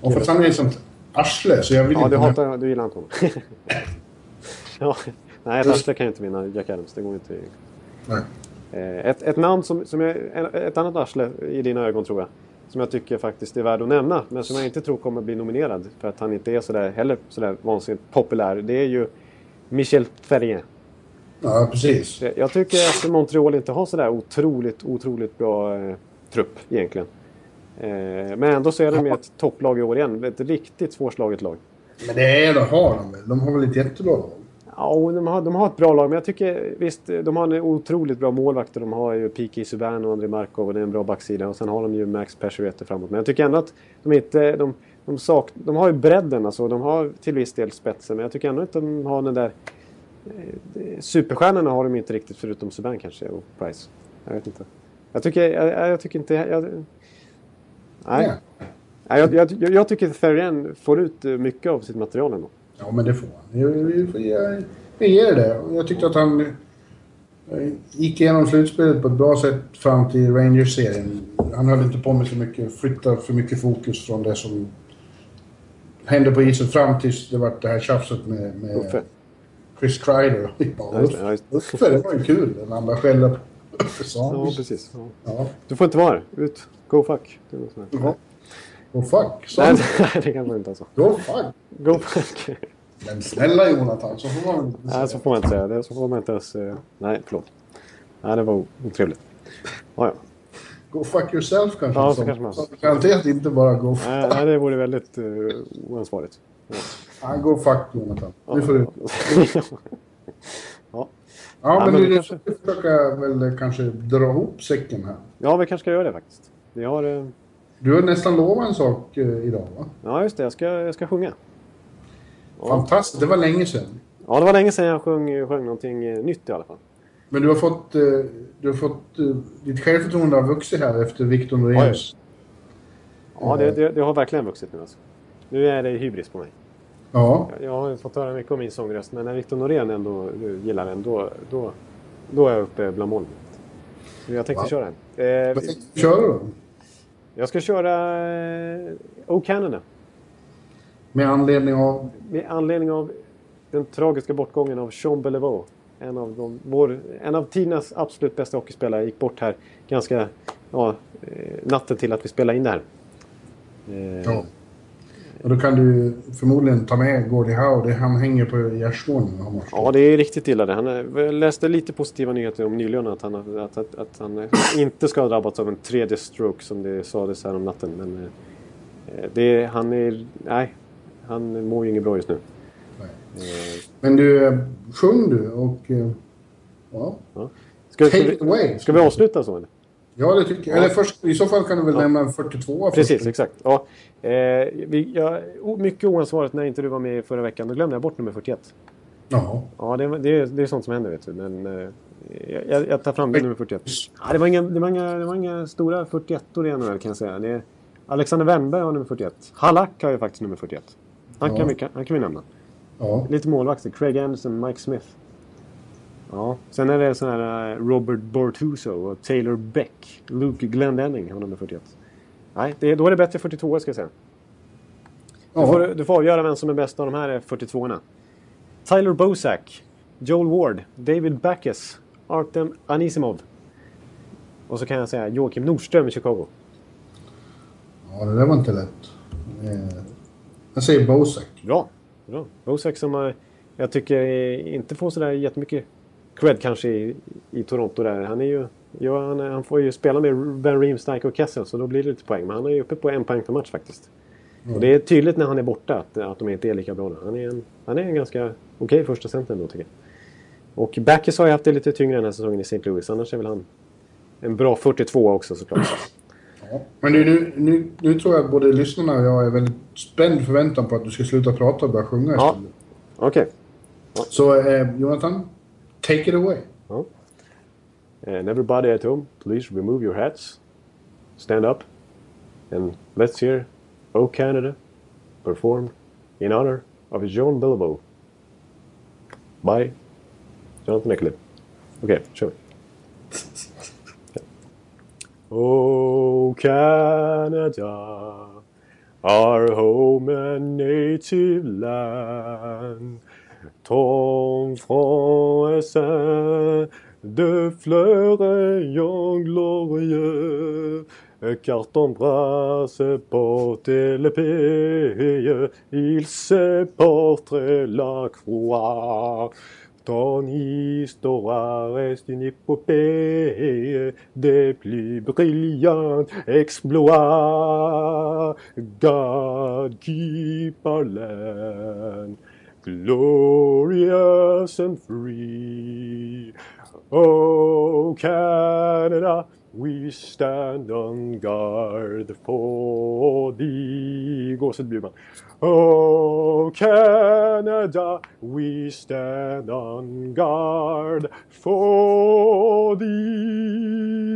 Och för ett sånt arsle så jag vill Ja, inte... du, hatar, du gillar inte honom. ja, nej, ett arsle kan ju inte vinna Jack Adams. Det går inte. Nej. Eh, Ett, ett namn som, som jag, en- ett annat arsle i dina ögon tror jag. Som jag tycker faktiskt är värd att nämna. Men som jag inte tror kommer bli nominerad. För att han inte är sådär, heller sådär vansinnigt populär. Det är ju Michel Ferrien. Ja, precis. Jag- Jag tycker att Montreal inte har sådär otroligt, otroligt bra eh, trupp egentligen. Eh, men ändå så är de ju ett topplag i år igen. Ett riktigt svårslaget lag. Men det är det har de väl? De har väl ett jättebra lag? Ja, de har, de har ett bra lag, men jag tycker visst, de har en otroligt bra målvakt. De har ju P.K. Subban och André Markov och det är en bra backsida. Och sen har de ju Max Pacioretty framåt. Men jag tycker ändå att de inte... De, de, sak, de har ju bredden, alltså. De har till viss del spetsen, men jag tycker ändå inte de har den där... Eh, superstjärnorna har de inte riktigt, förutom Subban kanske och Price. Jag vet inte. Jag tycker, jag, jag tycker inte... Jag, nej. Nej, jag, jag, jag, tycker att Ferrien får ut mycket av sitt material ändå. Ja, men det får han. Jag, jag, jag, jag ger det. Jag tyckte att han eh, gick igenom slutspelet på ett bra sätt fram till Rangers-serien. Han höll inte på med så mycket, flyttade för mycket fokus från det som hände på isen fram tills det var det här tjafset med, med. Chris Kreider. Ja. Uffe, det var ju kul när han började skälla på Sa Ja, precis. Ja. Du får inte vara här. Ut. Go fuck. Ja. Go fuck, sa Nej, nej, det kan man inte alltså. Go fuck. Go fuck. Men snälla Jonathan, så får man inte Nej, säga. så får man inte säga. Det så får man inte ens... eh, Nej, förlåt. Nej, det var otrevligt. Ja, ja. Go fuck yourself kanske. Ja, så kanske man- Garanterat inte bara go fuck. Nej, nej, det vore väldigt uh, oansvarigt. Ja, go fuck Jonathan. Nu får du... ja. Ja, men, men vi kanske- försöka väl kanske dra ihop säcken här. ja, vi kanske ska göra det faktiskt. Vi har... eh, Du har nästan lovat en sak eh, idag, va? Ja, just det. Jag ska, jag ska sjunga. Ja. Fantastiskt, det var länge sedan. ja, det var länge sedan jag sjöng, sjöng någonting eh, nytt i alla fall. Men du har fått... eh, Du har fått eh, ditt självförtroende har vuxit här efter Victor Noréns. Ja, det, det, det har verkligen vuxit nu alltså. Nu är det hybris på mig. Ja. Jag- har fått höra mycket om min sångröst, men när Victor Norén ändå gillar den, då, då, då är jag uppe bland molnen. Så jag tänkte Va? köra den. Eh, Vad tänkte du köra då? Jag ska köra eh, O Canada. Med anledning av... Med anledning av den tragiska bortgången av Sean Beliveau. En av, de, vår, en av tidernas absolut bästa hockeyspelare gick bort här ganska ja, eh, natten till att vi spelade in det här. Eh, Ja. Och då kan du förmodligen ta med Gordie Howe. Han hänger på gärdsgården. Ja, det är riktigt illa det. Han, är- jag läste lite positiva nyheter om nyligen att han, att, att, att han inte ska ha drabbats av en tredje stroke som det sades här om natten. Men eh, det, han är... Nej, han mår ju inget bra just nu. Nej. Men du, eh, sjung du och... eh, Ja, Ska, ska, Take it away. vi, ska vi avsluta så eller? Ja det tycker jag. Eller först, i så fall kan du väl nämna en 42 Precis, först. exakt. Ja, eh, vi, jag, o- mycket oansvarigt när inte du var med förra veckan. Då glömde jag bort nummer 41. Jaha. Ja, det, det, är- det är sånt som händer vet du. Men, eh, jag, jag tar fram det nummer 41. Ja, det, var inga, det, var inga, det var inga stora 41 or i NHL kan jag säga. Det Alexander Wennberg har nummer 41. Halak har ju faktiskt nummer 41. Han, kan, Ja. vi, han kan vi nämna. Ja. Lite målvakter. Craig Anderson, Mike Smith. Ja, sen är det sån här eh, Robert Bortuso och Taylor Beck. Luke Glendening har nummer 41. Nej, det, då är det bättre 42 ska jag säga. Du, får, du får avgöra vem som är bäst av de här 42orna. Tyler Bosak, Joel Ward, David Backus, Artem Anisimov. Och så kan jag säga Joakim Nordström i Chicago. ja, det där var inte lätt. Eh, Jag säger Bozak. Bra. Bra. Bosak som jag tycker eh, inte får sådär jättemycket cred kanske i, i Toronto där. Han är ju... Ja, han, han får ju spela med Ben Riemsdyk och Kessel så då blir det lite poäng. Men han är ju uppe på en poäng per match faktiskt. Och det är tydligt när han är borta att, att de inte är lika bra. Han är en, han är en ganska okej första center ändå tycker jag. Och Backes har ju haft det lite tyngre den här säsongen i St. Louis. Annars är väl han en bra 42 också såklart. Ja. Men nu, nu, nu tror jag både lyssnarna och jag är väldigt spänd förväntan på att du ska sluta prata och börja sjunga Ja. istället. Okej. Så eh, Jonathan, take it away. And everybody at home, please remove your hats. Stand up. And let's hear O Canada performed in honor of John Bilbo. By Jonathan Ecklid. Okay, show vi. O Canada, our home and native land. Ton front est saint de fleurs rayons glorieux, car ton bras se porte l'épée, il se porte la croix. Ton histoire est une épopée des plus brillants exploits. God keep our land glorious and free. Oh, Canada, we stand on guard for thee. Gåshud Bjurman. Oh, Canada, we stand on guard for thee.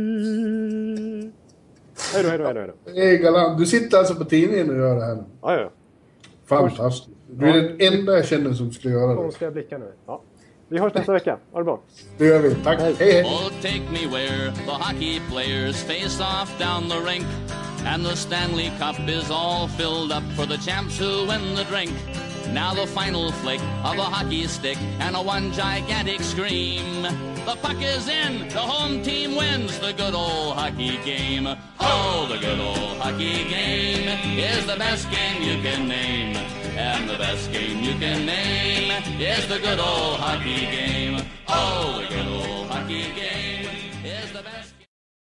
Hej då, hej då, hej då. hej galant. Du sitter alltså på tidningen och gör det här ja, ja. Fantastiskt. Du är den enda jag känner som skulle göra det. Konstiga blickar nu. Ja. Vi hörs nästa vecka. Ha det bra. Det gör vi. Tack. Hej, hej. Oh, take me where the hockey players face off down the rink. And the Stanley Cup is all filled up for the champs who win the drink. Now the final flick of a hockey stick and a one gigantic scream. The puck is in, the home team wins the good old hockey game. Oh, the good old hockey game is the best game you can name. And the best game you can name is the good old hockey game. Oh, the good old hockey game.